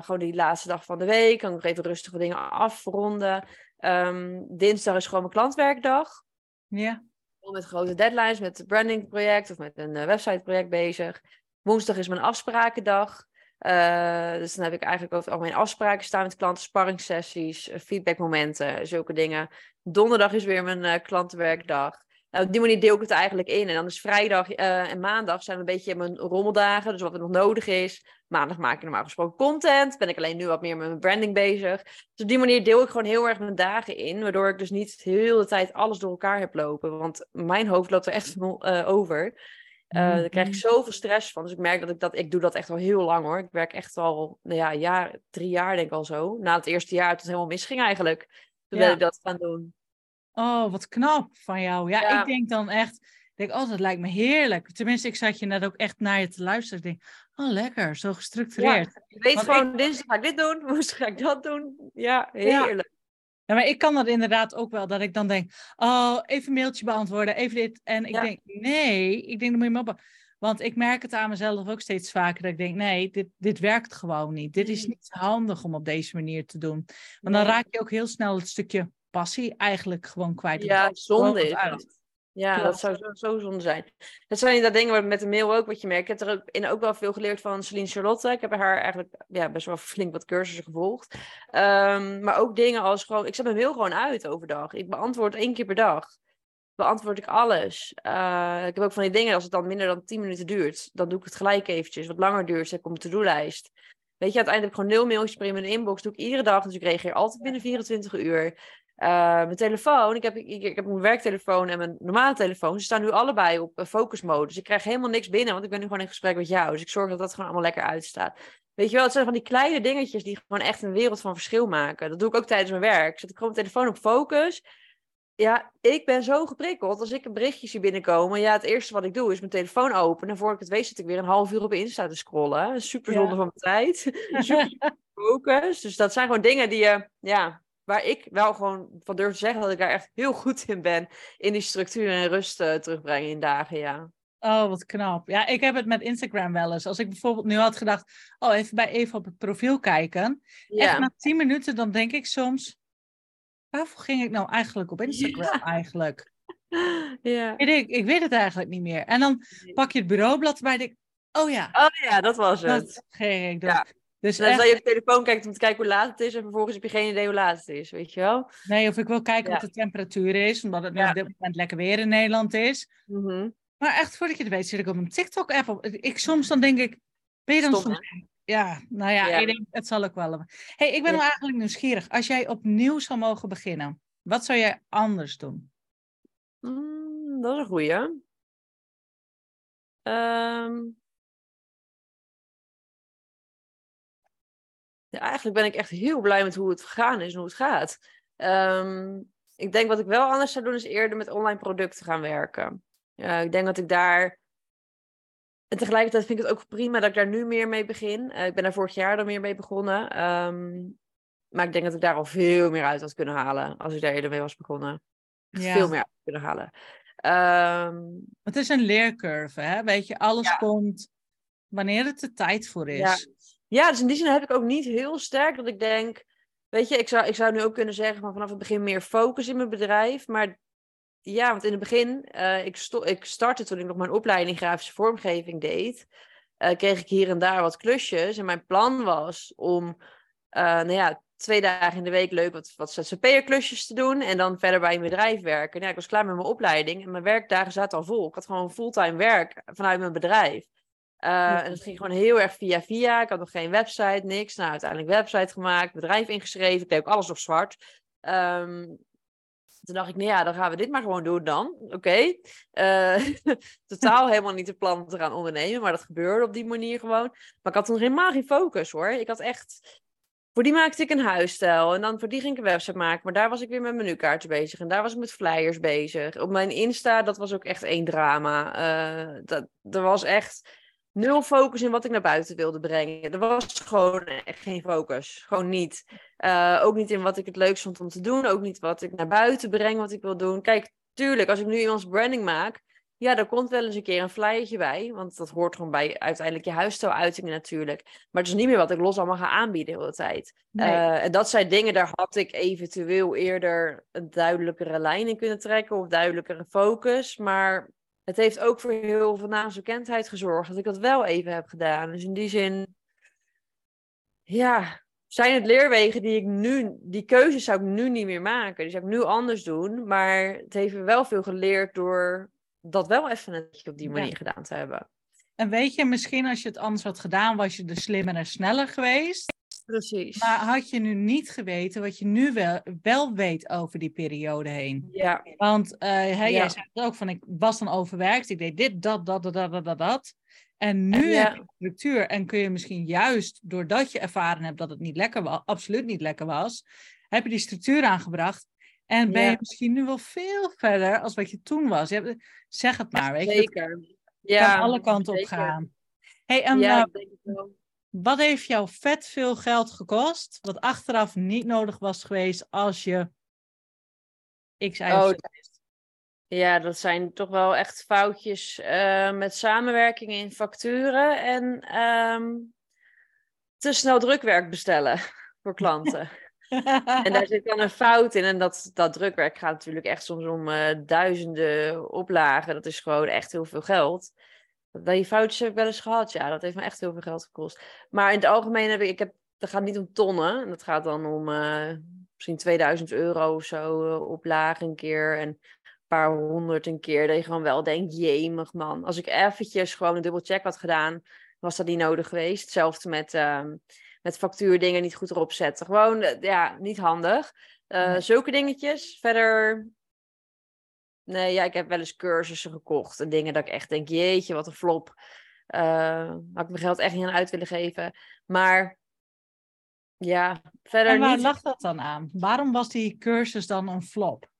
gewoon die laatste dag van de week. Kan ik nog even rustige dingen afronden. Um, dinsdag is gewoon mijn klantwerkdag. Ja. Met grote deadlines, met een brandingproject of met een websiteproject bezig. Woensdag is mijn afsprakendag. Uh, dus dan heb ik eigenlijk over al mijn afspraken staan met klanten, sparringssessies, eh, feedbackmomenten, zulke dingen. Donderdag is weer mijn uh, klantenwerkdag. Nou, op die manier deel ik het eigenlijk in. En dan is vrijdag en maandag zijn een beetje mijn rommeldagen, dus wat er nog nodig is. Maandag maak ik normaal gesproken content. Ben ik alleen nu wat meer met mijn branding bezig. Dus op die manier deel ik gewoon heel erg mijn dagen in. Waardoor ik dus niet heel de tijd alles door elkaar heb lopen. Want mijn hoofd loopt er echt over. Uh, Daar krijg ik mhm. zoveel stress van. Dus ik merk dat ik dat... Ik doe dat echt al heel lang hoor. Ik werk echt al, nou ja, jaar, drie jaar denk ik al zo. Na het eerste jaar, toen het helemaal misging eigenlijk. Toen ja. ik dat gaan doen. Oh, wat knap van jou. Ja, ik denk dan echt... Ik denk, oh, dat lijkt me heerlijk. Tenminste, ik zat je net ook echt naar je te luisteren. Ik denk, oh, lekker, zo gestructureerd. Ja, je weet gewoon, ik... dinsdag ga ik dit doen, woensdag ga ik dat doen. Ja, heerlijk. Ja, maar ik kan dat inderdaad ook wel, dat ik dan denk, oh, even een mailtje beantwoorden, even dit. En ik denk, nee, ik denk, dan moet je me op. Want ik merk het aan mezelf ook steeds vaker, dat ik denk, nee, dit, dit werkt gewoon niet. Dit is niet handig om op deze manier te doen. Want dan raak je ook heel snel het stukje passie eigenlijk gewoon kwijt. Ja, zonde is ja, dat zou zo, zo zonde zijn. Dat zijn inderdaad dingen met de mail ook wat je merkt. Ik heb er ook, in ook wel veel geleerd van Celine Charlotte. Ik heb haar eigenlijk ja, best wel flink wat cursussen gevolgd. Um, maar ook dingen als gewoon... Ik zet mijn mail gewoon uit overdag. Ik beantwoord één keer per dag. Beantwoord ik alles. Uh, ik heb ook van die dingen, als het dan minder dan 10 minuten duurt, dan doe ik het gelijk eventjes. Wat langer duurt, zet ik op mijn to-do-lijst. Weet je, uiteindelijk gewoon nul mailtjes per in mijn inbox. doe ik iedere dag, dus ik reageer altijd binnen 24 uur. Uh, mijn telefoon, ik heb, ik, ik, heb mijn werktelefoon en mijn normale telefoon. Ze staan nu allebei op uh, focusmode. Dus ik krijg helemaal niks binnen, want ik ben nu gewoon in gesprek met jou. Dus ik zorg dat dat gewoon allemaal lekker uitstaat. Weet je wel, het zijn van die kleine dingetjes die gewoon echt een wereld van verschil maken. Dat doe ik ook tijdens mijn werk. Zet ik gewoon mijn telefoon op focus. Ja, ik ben zo geprikkeld. Als ik een berichtje zie binnenkomen, ja, het eerste wat ik doe is mijn telefoon openen. En voor ik het weet zit ik weer een half uur op Insta te scrollen. Super zonde van mijn tijd. Super focus. Dus dat zijn gewoon dingen die je, ja, waar ik wel gewoon van durf te zeggen dat ik daar echt heel goed in ben. In die structuur en rust uh, terugbrengen in dagen, ja. Oh, wat knap. Ja, ik heb het met Instagram wel eens. Als ik bijvoorbeeld nu had gedacht, oh, even bij even op het profiel kijken. Ja. Echt na tien minuten, dan denk ik soms, waarvoor ging ik nou eigenlijk op Instagram eigenlijk? Ja. Ik, ik weet het eigenlijk niet meer. En dan pak je het bureaublad en denk oh ja. Oh ja, dat was het. Dat ging ik. Ja. Dus dan echt... je op je telefoon kijkt om te kijken hoe laat het is en vervolgens heb je geen idee hoe laat het is, weet je wel? Nee, of ik wil kijken wat de temperatuur is, omdat het op dit moment lekker weer in Nederland is. Mhm. Maar echt, voordat je het weet, zit ik op een TikTok-app. Ik, soms dan denk ik, ben je dan soms... Ja, nou ja, ik denk, het zal ook wel. hey, ik ben wel eigenlijk nieuwsgierig. Als jij opnieuw zou mogen beginnen, wat zou jij anders doen? Mm, dat is een goeie. Um, ja, eigenlijk ben ik echt heel blij met hoe het gegaan is en hoe het gaat. Ehm, ik denk wat ik wel anders zou doen, is eerder met online producten gaan werken. ik denk dat ik daar. En tegelijkertijd vind ik het ook prima dat ik daar nu meer mee begin. Uh, ik ben daar vorig jaar dan meer mee begonnen. Ehm, maar ik denk dat ik daar al veel meer uit had kunnen halen als ik daar eerder mee was begonnen. Veel meer uit kunnen halen. Um, het is een leercurve, hè? Weet je, alles komt wanneer het de tijd voor is. Ja. Dus in die zin heb ik ook niet heel sterk dat ik denk, weet je, ik zou, ik zou nu ook kunnen zeggen van vanaf het begin meer focus in mijn bedrijf. Maar ja, want in het begin, uh, ik, ik startte toen ik nog mijn opleiding grafische vormgeving deed, uh, kreeg ik hier en daar wat klusjes. En mijn plan was om, uh, nou ja, twee dagen in de week leuk wat, wat ZZP'er klusjes te doen. En dan verder bij een bedrijf werken. Ja, ik was klaar met mijn opleiding en mijn werkdagen zaten al vol. Ik had gewoon fulltime werk vanuit mijn bedrijf. Uh, en het ging gewoon heel erg via via. Ik had nog geen website, niks. Nou, uiteindelijk website gemaakt, bedrijf ingeschreven. Ik deed ook alles op zwart. Um, toen dacht ik, nou ja, dan gaan we dit maar gewoon doen dan. Oké. Okay. Uh, eh, totaal helemaal niet de plan te gaan ondernemen, maar dat gebeurde op die manier gewoon. Maar ik had toen helemaal geen focus hoor. Ik had echt. Voor die maakte ik een huisstijl. En dan voor die ging ik een website maken. Maar daar was ik weer met menukaarten bezig. En daar was ik met flyers bezig. Op mijn Insta, dat was ook echt één drama. Uh, dat, er was echt nul focus in wat ik naar buiten wilde brengen. Er was gewoon echt geen focus. Gewoon niet. Uh, ook niet in wat ik het leukst vond om te doen. Ook niet wat ik naar buiten breng, wat ik wil doen. Kijk, tuurlijk, als ik nu iemands branding maak, ja, daar komt wel eens een keer een flyertje bij. Want dat hoort gewoon bij uiteindelijk je huisstijluitingen natuurlijk. Maar het is niet meer wat ik los allemaal ga aanbieden de hele tijd. Uh, en dat zijn dingen, daar had ik eventueel eerder een duidelijkere lijn in kunnen trekken. Of duidelijkere focus. Maar het heeft ook voor heel veel naamsbekendheid gezorgd. Dat ik dat wel even heb gedaan. Dus in die zin, ja, zijn het leerwegen die ik nu, die keuzes zou ik nu niet meer maken. Die zou ik nu anders doen. Maar het heeft me wel veel geleerd door dat wel even op die manier gedaan te hebben. En weet je, misschien als je het anders had gedaan, was je er slimmer en sneller geweest. Precies. Maar had je nu niet geweten wat je nu wel, wel weet over die periode heen? Ja. Want uh, ja. jij zei het ook van, ik was dan overwerkt, ik deed dit, dat, dat, dat, dat, dat, dat. En nu ja. heb je structuur en kun je misschien juist, doordat je ervaren hebt dat het niet lekker was, absoluut niet lekker was, heb je die structuur aangebracht en ben je misschien nu wel veel verder als wat je toen was. Je hebt, zeg het maar, weet je. Zeker. Ja, kan alle kanten op gaan. Hey, en, ja, uh, wat heeft jou vet veel geld gekost, wat achteraf niet nodig was geweest als je X, Y oh, Ja, dat zijn toch wel echt foutjes uh, met samenwerking in facturen en um, te snel drukwerk bestellen voor klanten en daar zit dan een fout in. En dat, dat drukwerk gaat natuurlijk echt soms om uh, duizenden oplagen. Dat is gewoon echt heel veel geld. Die foutjes heb ik wel eens gehad, ja. Dat heeft me echt heel veel geld gekost. Maar in het algemeen heb ik, ik heb, dat gaat niet om tonnen. Dat gaat dan om uh, misschien 2000 euro of zo uh, oplagen een keer. En een paar honderd een keer. Dat je gewoon wel denkt, jemig man. Als ik eventjes gewoon een dubbelcheck had gedaan, was dat niet nodig geweest. Hetzelfde met... Uh, met factuurdingen niet goed erop zetten. Gewoon, eh, ja, niet handig. Uh, Zulke dingetjes. Verder, nee, ja, ik heb wel eens cursussen gekocht en dingen dat ik echt denk, jeetje, wat een flop. Uh, had ik mijn geld echt niet aan uit willen geven. Maar ja, verder en waar niet... lag dat dan aan? Waarom was die cursus dan een flop?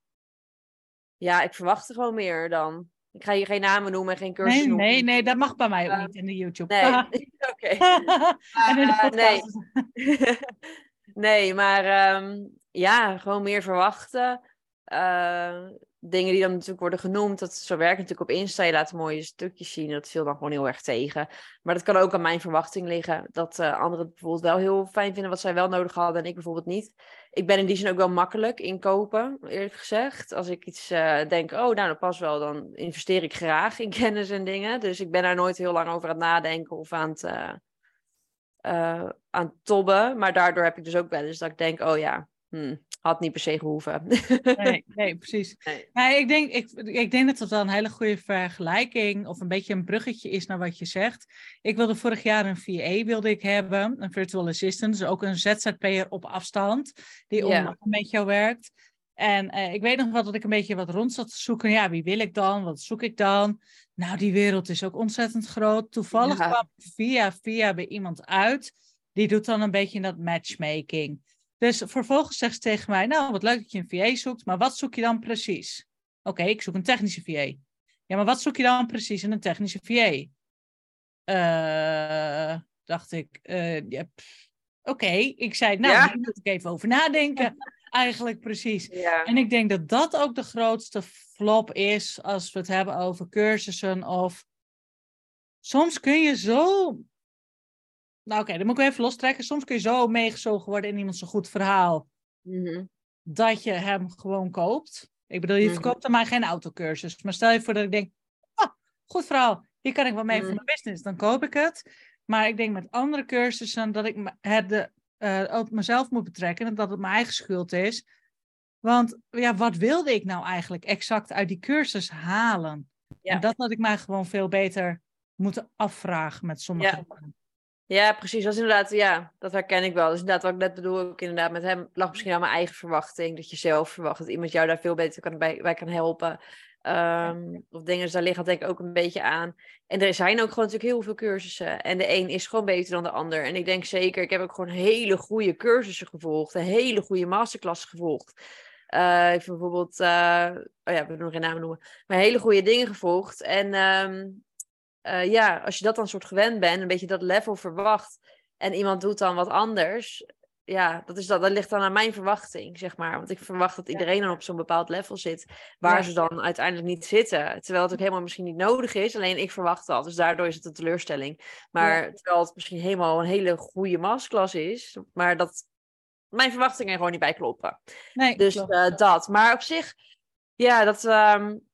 Ja, ik verwachtte gewoon meer dan. Ik ga hier geen namen noemen en geen cursus nee, noemen. Nee, nee, dat mag bij mij ook uh, niet in de YouTube. Nee, oké. en in de podcast. nee. nee, maar um, ja, gewoon meer verwachten. Uh, dingen die dan natuurlijk worden genoemd. Dat, zo werkt natuurlijk op Insta. Je laat mooie stukjes zien. Dat viel dan gewoon heel erg tegen. Maar dat kan ook aan mijn verwachting liggen. Dat uh, anderen het bijvoorbeeld wel heel fijn vinden wat zij wel nodig hadden en ik bijvoorbeeld niet. Ik ben in die zin ook wel makkelijk inkopen, eerlijk gezegd. Als ik iets uh, denk, oh, nou, dat past wel, dan investeer ik graag in kennis en dingen. Dus ik ben daar nooit heel lang over aan het nadenken of aan het, uh, aan tobben. Maar daardoor heb ik dus ook wel eens dat ik denk, oh ja, hmm, had niet per se gehoeven. nee, nee, precies. Nee. Ik, denk, ik, ik denk dat dat wel een hele goede vergelijking of een beetje een bruggetje is naar wat je zegt. Ik wilde vorig jaar een VA wilde ik hebben, een virtual assistant, dus ook een ZZP'er op afstand, die ja. met jou werkt. En eh, ik weet nog wel dat ik een beetje wat rond zat te zoeken. Ja, wie wil ik dan? Wat zoek ik dan? Nou, die wereld is ook ontzettend groot. Toevallig ja. kwam via via bij iemand uit. Die doet dan een beetje dat matchmaking. Dus vervolgens zegt ze tegen mij, nou wat leuk dat je een VA zoekt, maar wat zoek je dan precies? Oké, okay, ik zoek een technische VA. Ja, maar wat zoek je dan precies in een technische VA? Uh, dacht ik, uh, ja, oké. Okay. Ik zei, nou, ja. daar moet ik even over nadenken. Eigenlijk precies. Ja. En ik denk dat dat ook de grootste flop is als we het hebben over cursussen of... Soms kun je zo nou oké, okay, dan moet ik even lostrekken. Soms kun je zo meegezogen worden in iemand zo'n goed verhaal. Mm -hmm. Dat je hem gewoon koopt. Ik bedoel, je verkoopt mm -hmm. aan mij geen autocursus. Maar stel je voor dat ik denk, oh, goed verhaal. Hier kan ik wel mee mm voor mijn business. Dan koop ik het. Maar ik denk met andere cursussen dat ik het de, uh, op mezelf moet betrekken. En dat het mijn eigen schuld is. Want ja, wat wilde ik nou eigenlijk exact uit die cursus halen? Ja. En dat had ik mij gewoon veel beter moeten afvragen met sommige ja. dingen. Ja, precies. Dat is inderdaad, ja, dat herken ik wel. Dus inderdaad, wat ik net bedoel, ook inderdaad met hem lag misschien aan mijn eigen verwachting. Dat je zelf verwacht dat iemand jou daar veel beter kan, bij, bij kan helpen. Um, of dingen, dus daar ligt denk ik ook een beetje aan. En er zijn ook gewoon natuurlijk heel veel cursussen. En de een is gewoon beter dan de ander. En ik denk zeker, ik heb ook gewoon hele goede cursussen gevolgd. Een hele goede masterclass gevolgd. Uh, ik heb bijvoorbeeld, uh, oh ja, we doen nog geen namen noemen. Maar hele goede dingen gevolgd. En um, eh, ja, als je dat dan soort gewend bent, een beetje dat level verwacht en iemand doet dan wat anders, ja, dat, is dat, dat ligt dan aan mijn verwachting, zeg maar. Want ik verwacht dat iedereen dan op zo'n bepaald level zit, waar ze dan uiteindelijk niet zitten. Terwijl het ook helemaal misschien niet nodig is, alleen ik verwacht dat. Dus daardoor is het een teleurstelling. Maar terwijl het misschien helemaal een hele goede masterclass is, maar dat mijn verwachtingen gewoon niet bij kloppen. Nee, dus uh, dat. Maar op zich, ja, dat... Um,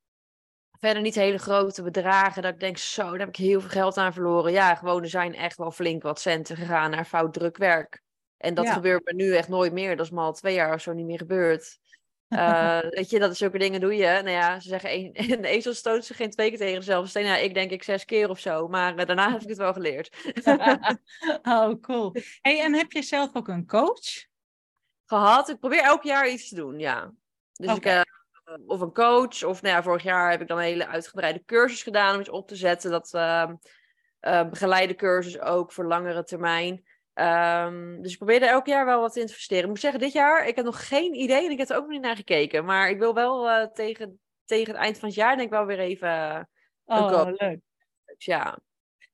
verder niet hele grote bedragen. Dat ik denk, zo, daar heb ik heel veel geld aan verloren. Ja, gewoon er zijn echt wel flink wat centen gegaan naar fout druk werk. En dat gebeurt me nu echt nooit meer. Dat is me al twee jaar of zo niet meer gebeurd. Uh, weet je, dat is zulke dingen doe je. Nou ja, ze zeggen, een, een ezel stoot zich geen twee keer tegen dezelfde steen. Nou, ik denk ik zes keer of zo. Maar uh, daarna heb ik het wel geleerd. oh, cool. Hey, en heb je zelf ook een coach? Gehad. Ik probeer elk jaar iets te doen, ja. Dus ik, uh, of een coach. Of nou ja, vorig jaar heb ik dan een hele uitgebreide cursus gedaan om iets op te zetten. Dat ehm, begeleide cursus ook voor langere termijn. Um, dus ik probeer er elk jaar wel wat in te investeren. Ik moet zeggen, dit jaar, ik heb nog geen idee en ik heb er ook nog niet naar gekeken. Maar ik wil wel uh, tegen, tegen het eind van het jaar denk ik wel weer even oh, leuk. Ja.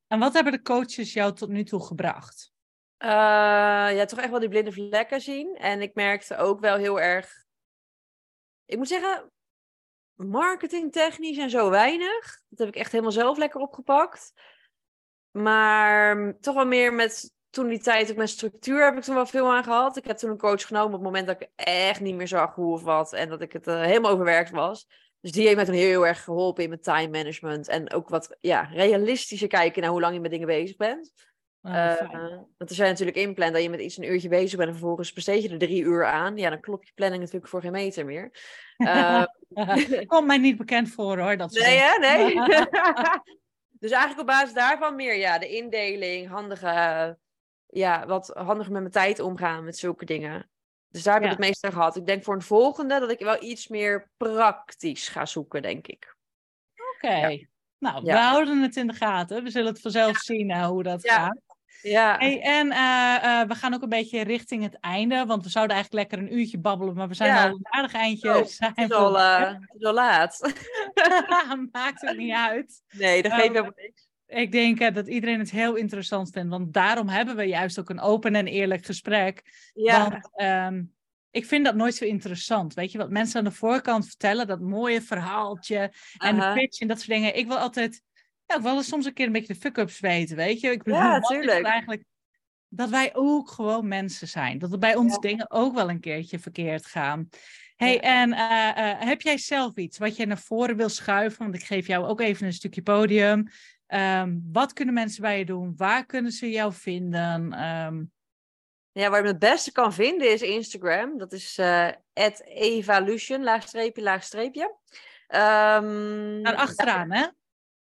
En wat hebben de coaches jou tot nu toe gebracht? Uh, ja, toch echt wel die blinde vlekken zien. En ik merkte ook wel heel erg... Ik moet zeggen, marketingtechnisch en zo weinig. Dat heb ik echt helemaal zelf lekker opgepakt. Maar toch wel meer met toen die tijd ook met structuur heb ik toen wel veel aan gehad. Ik heb toen een coach genomen op het moment dat ik echt niet meer zag hoe of wat. En dat ik het uh, helemaal overwerkt was. Dus die heeft mij toen heel erg geholpen in mijn time management. En ook wat ja, realistischer kijken naar hoe lang je met dingen bezig bent. Oh, uh, want er zijn natuurlijk inplan dat je met iets een uurtje bezig bent en vervolgens besteed je er drie uur aan. Ja, dan klopt je planning natuurlijk voor geen meter meer. Uh, Komt mij niet bekend voor hoor. Dat nee, hè? Nee. dus eigenlijk op basis daarvan meer ja, de indeling, handige ja, wat handiger met mijn tijd omgaan met zulke dingen. Dus daar heb ik het meest aan gehad. Ik denk voor een volgende dat ik wel iets meer praktisch ga zoeken, denk ik. Oké. Nou, we houden het in de gaten. We zullen het vanzelf zien uh, hoe dat gaat. Ja. Hey, en uh, uh, we gaan ook een beetje richting het einde, want we zouden eigenlijk lekker een uurtje babbelen, maar we zijn al een aardig eindje. Oh, zijn het, is al, het is al laat. Maakt ook niet uit. Nee, dat geeft um, helemaal niks. Ik denk uh, dat iedereen het heel interessant vindt, want daarom hebben we juist ook een open en eerlijk gesprek. Ja. Want um, ik vind dat nooit zo interessant. Weet je, wat mensen aan de voorkant vertellen, dat mooie verhaaltje en de pitch en dat soort dingen. Ik wil altijd, ja, ik wil soms een keer een beetje de fuck-ups weten, weet je. Ik bedoel, ja, natuurlijk. eigenlijk dat wij ook gewoon mensen zijn. Dat er bij ons ja. dingen ook wel een keertje verkeerd gaan. hey, ja. en uh, uh, heb jij zelf iets wat je naar voren wil schuiven? Want ik geef jou ook even een stukje podium. Um, wat kunnen mensen bij je doen? Waar kunnen ze jou vinden? Um... Ja, waar je het beste kan vinden is Instagram. Dat is uh, evaluation, laagstreepje, laagstreepje. Um, Daar achteraan, ja. hè?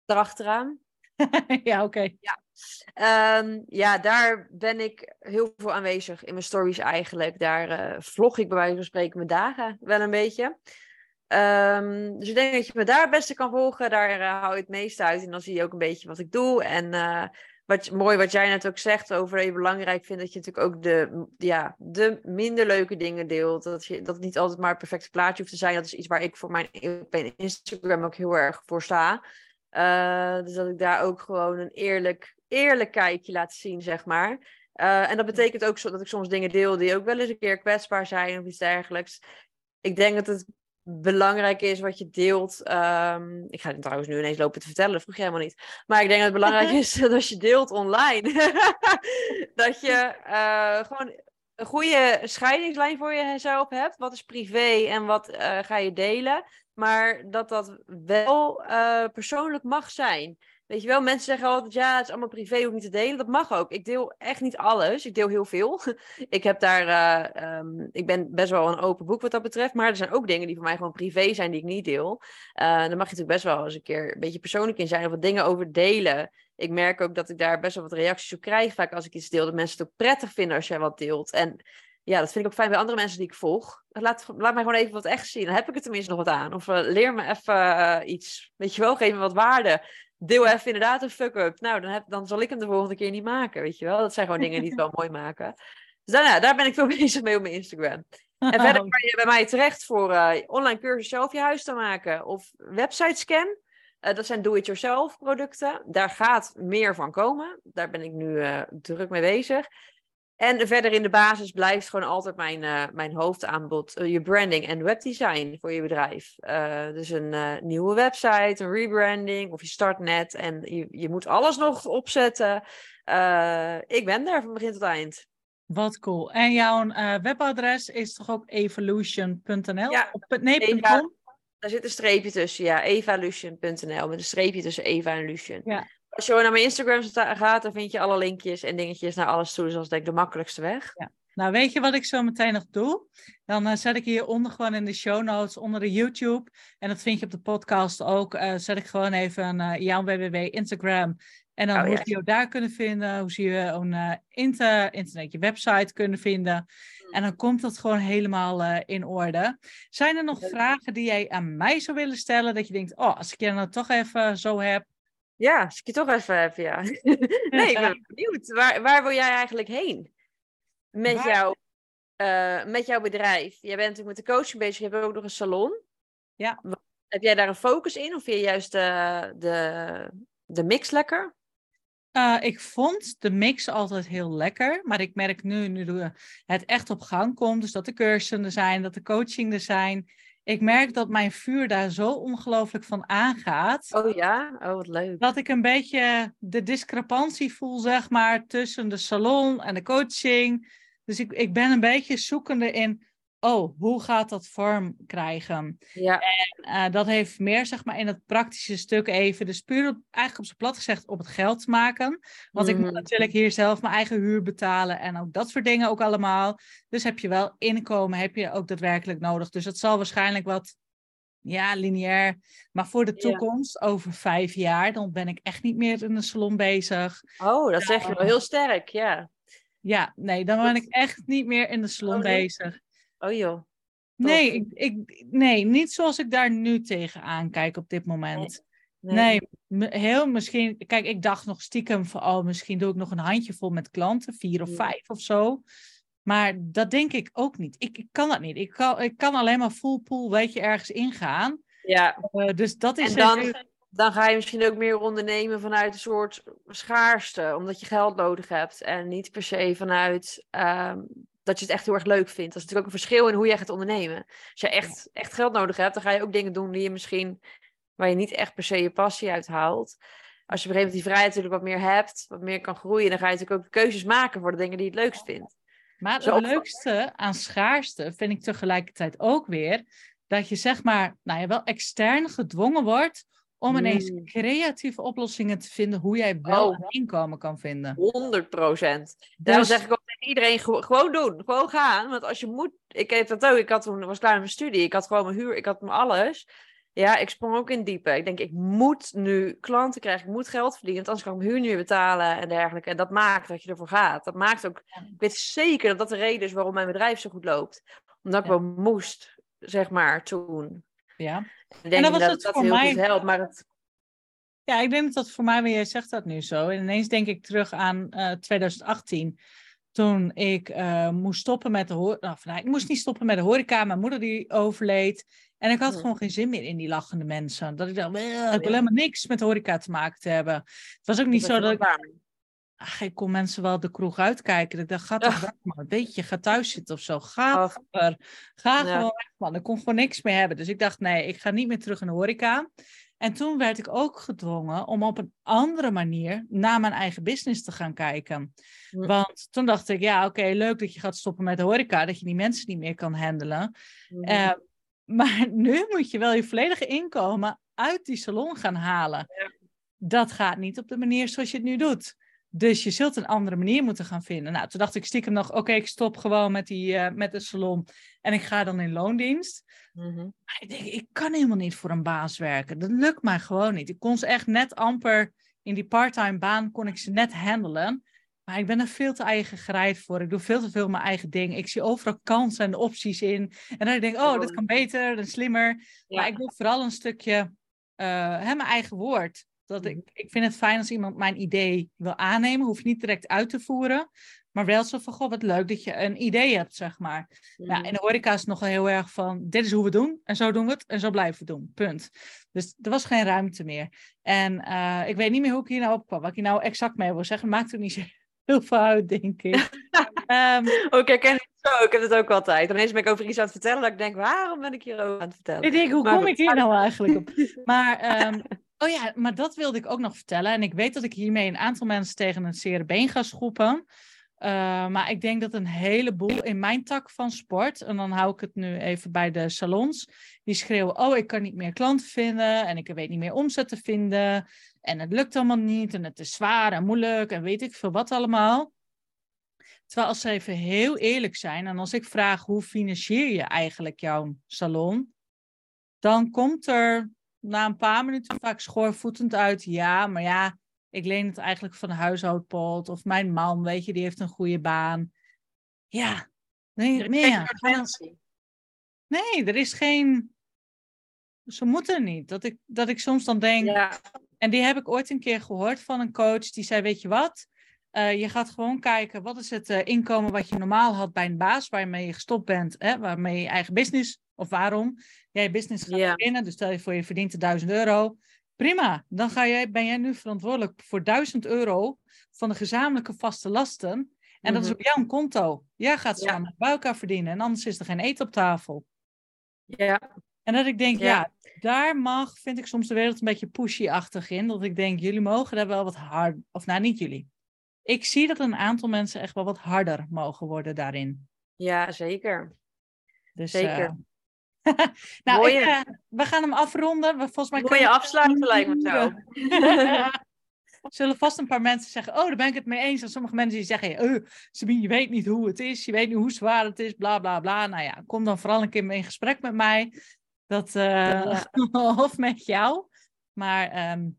Daarachteraan. ja, oké. Okay. Ja. Um, ja, daar ben ik heel veel aanwezig in mijn stories eigenlijk. Daar uh, vlog ik bij wijze van spreken mijn dagen wel een beetje. Um, dus ik denk dat je me daar het beste kan volgen. Daar uh, hou je het meeste uit. En dan zie je ook een beetje wat ik doe. En uh, wat, mooi wat jij net ook zegt over dat je belangrijk vindt dat je natuurlijk ook de, ja, de minder leuke dingen deelt. Dat, je, dat het niet altijd maar het perfecte plaatje hoeft te zijn. Dat is iets waar ik voor mijn Instagram ook heel erg voor sta. Uh, dus dat ik daar ook gewoon een eerlijk, eerlijk kijkje laat zien, zeg maar. Uh, en dat betekent ook zo dat ik soms dingen deel die ook wel eens een keer kwetsbaar zijn of iets dergelijks. Ik denk dat het belangrijk is wat je deelt. Um, ik ga het trouwens nu ineens lopen te vertellen, dat vroeg je helemaal niet. Maar ik denk dat het belangrijk is dat als je deelt online, dat je uh, gewoon een goede scheidingslijn voor jezelf hebt. Wat is privé en wat uh, ga je delen? Maar dat dat wel uh, persoonlijk mag zijn. Weet je wel, mensen zeggen altijd, ja, het is allemaal privé, hoef niet te delen. Dat mag ook. Ik deel echt niet alles. Ik deel heel veel. ik heb daar, uh, um, ik ben best wel een open boek wat dat betreft. Maar er zijn ook dingen die voor mij gewoon privé zijn, die ik niet deel. Uh, dan mag je natuurlijk best wel eens een keer een beetje persoonlijk in zijn. Of wat dingen over delen. Ik merk ook dat ik daar best wel wat reacties op krijg. Vaak als ik iets deel, dat mensen het ook prettig vinden als jij wat deelt. En ja, dat vind ik ook fijn bij andere mensen die ik volg. Laat, laat mij gewoon even wat echt zien. Dan heb ik er tenminste nog wat aan. Of uh, leer me even uh, iets. Weet je wel, geef me wat waarde deel even inderdaad een fuck-up. Nou, dan, heb, dan zal ik hem de volgende keer niet maken, weet je wel. Dat zijn gewoon dingen die het wel mooi maken. Dus dan, ja, daar ben ik veel bezig mee op mijn Instagram. En verder kan je bij mij terecht voor uh, online cursus zelf je huis te maken. Of website scan. Eh, dat zijn do-it-yourself producten. Daar gaat meer van komen. Daar ben ik nu uh, druk mee bezig. En verder in de basis blijft gewoon altijd mijn, uh, mijn hoofdaanbod je branding en webdesign voor je bedrijf. dus een nieuwe website, een rebranding of je start net en je, je moet alles nog opzetten. ik ben daar van begin tot eind. Wat cool. En jouw webadres is toch ook evolution.nl? Ja, nee, daar zit een streepje tussen, ja. evalution.nl met een streepje tussen Eva en Lucian. Ja. Als je naar mijn Instagram gaat, dan vind je alle linkjes en dingetjes naar alles toe. Dus dat is denk ik de makkelijkste weg. Ja. Nou, weet je wat ik zo meteen nog doe? Dan uh, zet ik hieronder gewoon in de show notes, onder de YouTube. En dat vind je op de podcast ook. Uh, zet ik gewoon even uh, jouw www Instagram. En dan oh, hoe ze je daar kunnen vinden. Hoe ze je een inter, internet, je website kunnen vinden. En dan komt dat gewoon helemaal in orde. Zijn er nog vragen die jij aan mij zou willen stellen? Dat je denkt, oh, als ik je nou toch even zo heb. Ja, als ik je toch even heb, ja. nee, ik ben benieuwd. Waar, waar wil jij eigenlijk heen? Met, jou, uh, met jouw bedrijf. Jij bent natuurlijk met de coaching bezig. Je hebt ook nog een salon. Ja. Heb jij daar een focus in? Of vind je juist de, de, de mix lekker? Uh, ik vond de mix altijd heel lekker, maar ik merk nu, nu het echt op gang komt, dus dat de cursussen er zijn, dat de coaching er zijn. Ik merk dat mijn vuur daar zo ongelooflijk van aangaat. Oh ja? Oh, wat leuk. Dat ik een beetje de discrepantie voel, zeg maar, tussen de salon en de coaching. Dus ik, ik ben een beetje zoekende in oh, hoe gaat dat vorm krijgen? Ja. En uh, dat heeft meer, zeg maar, in het praktische stuk even, dus puur op, eigenlijk op zijn plat gezegd, op het geld maken. Want ik moet mm. natuurlijk hier zelf mijn eigen huur betalen en ook dat soort dingen ook allemaal. Dus heb je wel inkomen, heb je ook daadwerkelijk nodig. Dus het zal waarschijnlijk wat ja, lineair. Maar voor de toekomst, over vijf jaar, dan ben ik echt niet meer in de salon bezig. Oh, dat zeg je wel heel sterk, ja. Ja, nee, dan ben ik echt niet meer in de salon oh, bezig. Oh joh. Nee, ik, ik, nee, niet zoals ik daar nu tegenaan kijk op dit moment. Nee, nee. heel misschien. Kijk, ik dacht nog stiekem van, oh, misschien doe ik nog een handjevol met klanten, vier of vijf of zo. Maar dat denk ik ook niet. Ik, ik kan dat niet. Ik kan, ik kan alleen maar full pool, weet je, ergens ingaan. Ja. Uh, dus dat is. En dan, dan ga je misschien ook meer ondernemen vanuit een soort schaarste, omdat je geld nodig hebt. En niet per se vanuit um, dat je het echt heel erg leuk vindt. Dat is natuurlijk ook een verschil in hoe jij gaat ondernemen. Als je echt, echt geld nodig hebt, dan ga je ook dingen doen die je misschien, waar je niet echt per se je passie uit haalt. Als je op een gegeven moment die vrijheid natuurlijk wat meer hebt, wat meer kan groeien, dan ga je natuurlijk ook keuzes maken voor de dingen die je het leukst vindt. Maar het leukste aan schaarste vind ik tegelijkertijd ook weer dat je zeg maar, nou ja, wel extern gedwongen wordt om ineens mm. creatieve oplossingen te vinden hoe jij wel oh. een inkomen kan vinden. 100 procent. Daarom dus zeg ik ook tegen iedereen, gewoon doen. Gewoon gaan. Want als je moet... Ik heb dat ook. Ik had toen, was klaar met mijn studie. Ik had gewoon mijn huur. Ik had mijn alles. Ja, ik sprong ook in diepe. Ik denk, ik moet nu klanten krijgen. Ik moet geld verdienen. Want anders kan ik mijn huur niet meer betalen en dergelijke. En dat maakt dat je ervoor gaat. Dat maakt ook... Ik weet zeker dat dat de reden is waarom mijn bedrijf zo goed loopt. Omdat ik wel moest, zeg maar, toen. Ja. Ik denk en dat, was dat het dat voor heel mij... goed helpt, maar het... Ja, ik denk dat dat voor mij, jij zegt dat nu zo. En ineens denk ik terug aan uh, eh, 2018. Toen ik uh, moest stoppen met de horeca. Of, nou, ik moest niet stoppen met de horeca. Mijn moeder die overleed. En ik had gewoon geen zin meer in die lachende mensen. Dat ik dacht, ik wil helemaal niks met horeca te maken te hebben. Het was ook niet zo dat ik ach, ik kon mensen wel de kroeg uitkijken. Ik dacht, ga toch weg, man. Weet je, ga thuis zitten of zo. Ga, er, ga gewoon weg, man. Ik kon gewoon niks meer hebben. Dus ik dacht, nee, ik ga niet meer terug in de horeca. En toen werd ik ook gedwongen om op een andere manier naar mijn eigen business te gaan kijken. Hm. Want toen dacht ik, ja, oké, leuk dat je gaat stoppen met de horeca, dat je die mensen niet meer kan handelen. Uh, maar nu moet je wel je volledige inkomen uit die salon gaan halen. Ja. Dat gaat niet op de manier zoals je het nu doet. Dus je zult een andere manier moeten gaan vinden. Nou, toen dacht ik stiekem nog, oké, ik stop gewoon met, die, uh, met de salon en ik ga dan in loondienst. Mm Maar ik denk, ik kan helemaal niet voor een baas werken. Dat lukt mij gewoon niet. Ik kon ze echt net amper, in die parttime baan kon ik ze net handelen. Maar ik ben er veel te eigen gereid voor. Ik doe veel te veel mijn eigen ding. Ik zie overal kansen en opties in. En dan denk ik, oh, dit kan beter en slimmer. Maar ik doe vooral een stukje uh, mijn eigen woord. Dat ik, mhm. ik vind het fijn als iemand mijn idee wil aannemen. Hoef niet direct uit te voeren. Maar wel zo van, goh, wat leuk dat je een idee hebt, zeg maar. In de horeca is het nog heel erg van, dit is hoe we doen. En zo doen we het. En zo blijven we doen. Punt. Dus er was geen ruimte meer. En uh, ik weet niet meer hoe ik hier nou op kwam. Wat ik hier nou exact mee wil zeggen. Maakt het niet zo heel veel uit, denk ik. um, Oké, ik ken het zo. Ik heb het ook altijd. Ineens ben ik over iets aan het vertellen. Dat ik denk, waarom ben ik hier over aan het vertellen? Ik denk, hoe kom ik hier nou eigenlijk op? Maar... Um, Oh ja, maar dat wilde ik ook nog vertellen. En ik weet dat ik hiermee een aantal mensen tegen een zere been ga schoppen. Uh, maar ik denk dat een heleboel in mijn tak van sport, en dan hou ik het nu even bij de salons, die schreeuwen: Oh, ik kan niet meer klanten vinden en ik weet niet meer omzet te vinden. En het lukt allemaal niet en het is zwaar en moeilijk en weet ik veel wat allemaal. Terwijl als ze even heel eerlijk zijn en als ik vraag hoe financier je eigenlijk jouw salon, dan komt er na een paar minuten vaak schoorvoetend uit. Ja, maar ja, ik leen het eigenlijk van de huishoudpot. Of mijn man, weet je, die heeft een goede baan. Ja, nee, meer. Nee, er is geen. Ze moeten niet. Dat ik, dat ik soms dan denk. Ja. En die heb ik ooit een keer gehoord van een coach die zei: Weet je wat? Uh, je gaat gewoon kijken wat is het uh, inkomen wat je normaal had bij een baas waarmee je gestopt bent, hè, waarmee je eigen business of waarom jij business gaat beginnen. Dus stel je voor je verdient 1000 euro. Prima, dan ga jij, ben jij nu verantwoordelijk voor 1000 euro van de gezamenlijke vaste lasten. En dat is mhm. op jouw konto. Jij gaat ze ja. bij elkaar verdienen en anders is er geen eten op tafel. Ja. En dat ik denk, ja. daar mag, vind ik soms de wereld een beetje pushy-achtig in. Dat ik denk, jullie mogen daar wel wat hard, of nou niet jullie. Ik zie dat een aantal mensen echt wel wat harder mogen worden daarin. Ja, zeker. Dus, zeker. Uh, nou, Mooie... ik, uh, we gaan hem afronden. We, volgens mij Mooie afsluiten lijkt me zo. Zullen vast een paar mensen zeggen, oh, daar ben ik het mee eens. En sommige mensen die zeggen, oh, Sabine, je weet niet hoe het is. Je weet niet hoe zwaar het is, bla, bla, bla. Nou ja, kom dan vooral een keer in gesprek met mij. Dat, uh, of met jou. Maar um,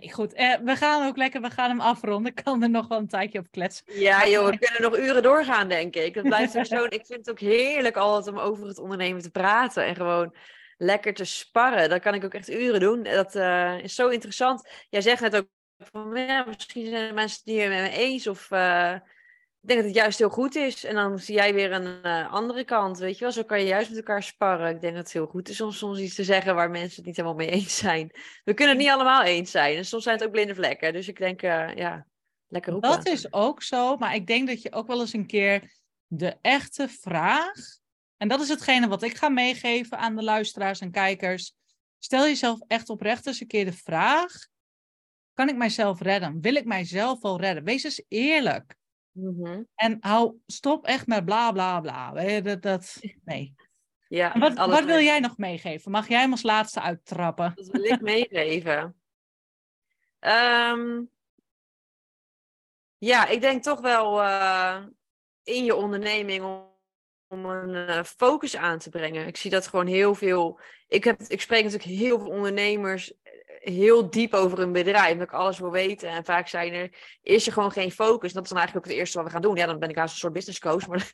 Nee, goed. Eh, we gaan ook lekker, we gaan hem afronden. Ik kan er nog wel een tijdje op kletsen. Ja, joh, we kunnen nog uren doorgaan, denk ik. Het blijft er zo. Ik vind het ook heerlijk altijd om over het ondernemen te praten en gewoon lekker te sparren. Dat kan ik ook echt uren doen. Dat uh, is zo interessant. Jij zegt net ook van, ja, misschien zijn er mensen die het met me eens of. Uh, ik denk dat het juist heel goed is. En dan zie jij weer een uh, andere kant, weet je wel. Zo kan je juist met elkaar sparren. Ik denk dat het heel goed is om soms iets te zeggen waar mensen het niet helemaal mee eens zijn. We kunnen het niet allemaal eens zijn. En soms zijn het ook blinde vlekken. Dus ik denk, uh, ja, lekker roepen. Dat is ook zo. Maar ik denk dat je ook wel eens een keer de echte vraag... En dat is hetgene wat ik ga meegeven aan de luisteraars en kijkers. Stel jezelf echt oprecht eens een keer de vraag... Kan ik mijzelf redden? Wil ik mijzelf wel redden? Wees eens eerlijk. Mm-hmm. En hou, stop echt met bla bla bla. Dat, dat, nee. Ja, wat, wat wil jij nog meegeven? Mag jij hem als laatste uittrappen? Wat wil ik meegeven? um, ja, ik denk toch wel uh, in je onderneming om, om een uh, focus aan te brengen. Ik zie dat gewoon heel veel. Ik, heb, ik spreek natuurlijk heel veel ondernemers heel diep over een bedrijf, dat ik alles wil weten. En vaak zijn er, is er gewoon geen focus. Dat is dan eigenlijk ook het eerste wat we gaan doen. Ja, dan ben ik als een soort business coach, maar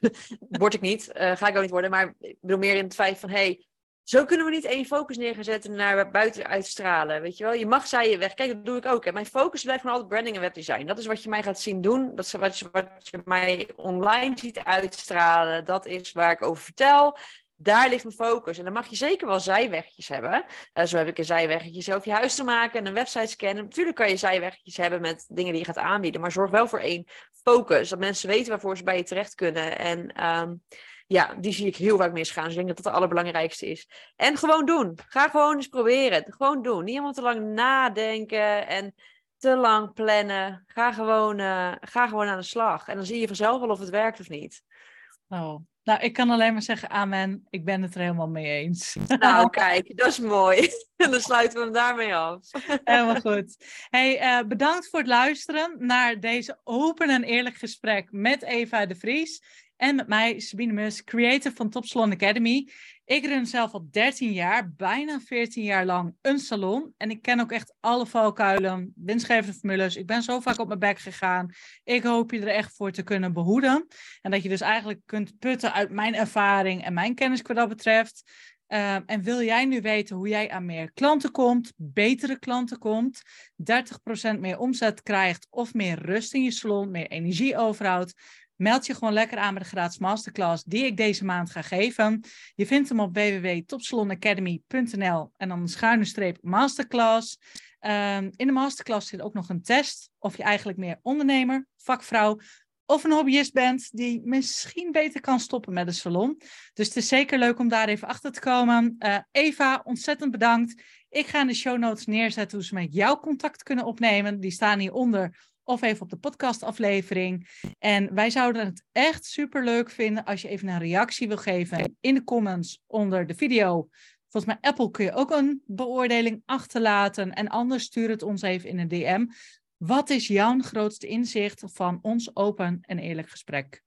word ik niet. Uh, ga ik ook niet worden. Maar ik bedoel meer in het feit van, hey, zo kunnen we niet één focus neerzetten naar buiten uitstralen. Weet je wel, je mag zij je weg. Kijk, dat doe ik ook. Hè. Mijn focus blijft gewoon altijd branding en webdesign. Dat is wat je mij gaat zien doen. Dat is wat je, wat je mij online ziet uitstralen. Dat is waar ik over vertel daar ligt mijn focus. En dan mag je zeker wel zijwegjes hebben. Uh, zo heb ik een zijweggetje over je huis te maken en een website scannen. Natuurlijk kan je zijwegjes hebben met dingen die je gaat aanbieden. Maar zorg wel voor één focus. Dat mensen weten waarvoor ze bij je terecht kunnen. En um, ja, die zie ik heel vaak misgaan. Dus ik denk dat dat het allerbelangrijkste is. En gewoon doen. Ga gewoon eens proberen. Gewoon doen. Niet helemaal te lang nadenken en te lang plannen. Ga gewoon, uh, ga gewoon aan de slag. En dan zie je vanzelf wel of het werkt of niet. Oh, nou, ik kan alleen maar zeggen amen. Ik ben het er helemaal mee eens. Nou, kijk, dat is mooi. En dan sluiten we hem daarmee af. Helemaal goed. Hey, uh, bedankt voor het luisteren naar deze open en eerlijk gesprek met Eva de Vries. En met mij, Sabine Mus, creator van Top Salon Academy. Ik run zelf al 13 jaar, bijna 14 jaar lang, een salon. En ik ken ook echt alle valkuilen, winstgevende formules. Ik ben zo vaak op mijn bek gegaan. Ik hoop je er echt voor te kunnen behoeden. En dat je dus eigenlijk kunt putten uit mijn ervaring en mijn kennis wat dat betreft. Ehm, en wil jij nu weten hoe jij aan meer klanten komt, betere klanten komt, 30% meer omzet krijgt of meer rust in je salon, meer energie overhoudt? Meld je gewoon lekker aan bij de gratis masterclass die ik deze maand ga geven. Je vindt hem op www.topsalonacademy.nl en dan een schuine streep masterclass. Ehm, in de masterclass zit ook nog een test of je eigenlijk meer ondernemer, vakvrouw of een hobbyist bent die misschien beter kan stoppen met een salon. Dus het is zeker leuk om daar even achter te komen. Uh, Eva, ontzettend bedankt. Ik ga in de show notes neerzetten hoe ze met jou contact kunnen opnemen. Die staan hieronder of even op de podcastaflevering. En wij zouden het echt super leuk vinden als je even een reactie wil geven in de comments onder de video. Volgens mij Apple kun je ook een beoordeling achterlaten. En anders stuur het ons even in een DM. Wat is jouw grootste inzicht van ons open en eerlijk gesprek?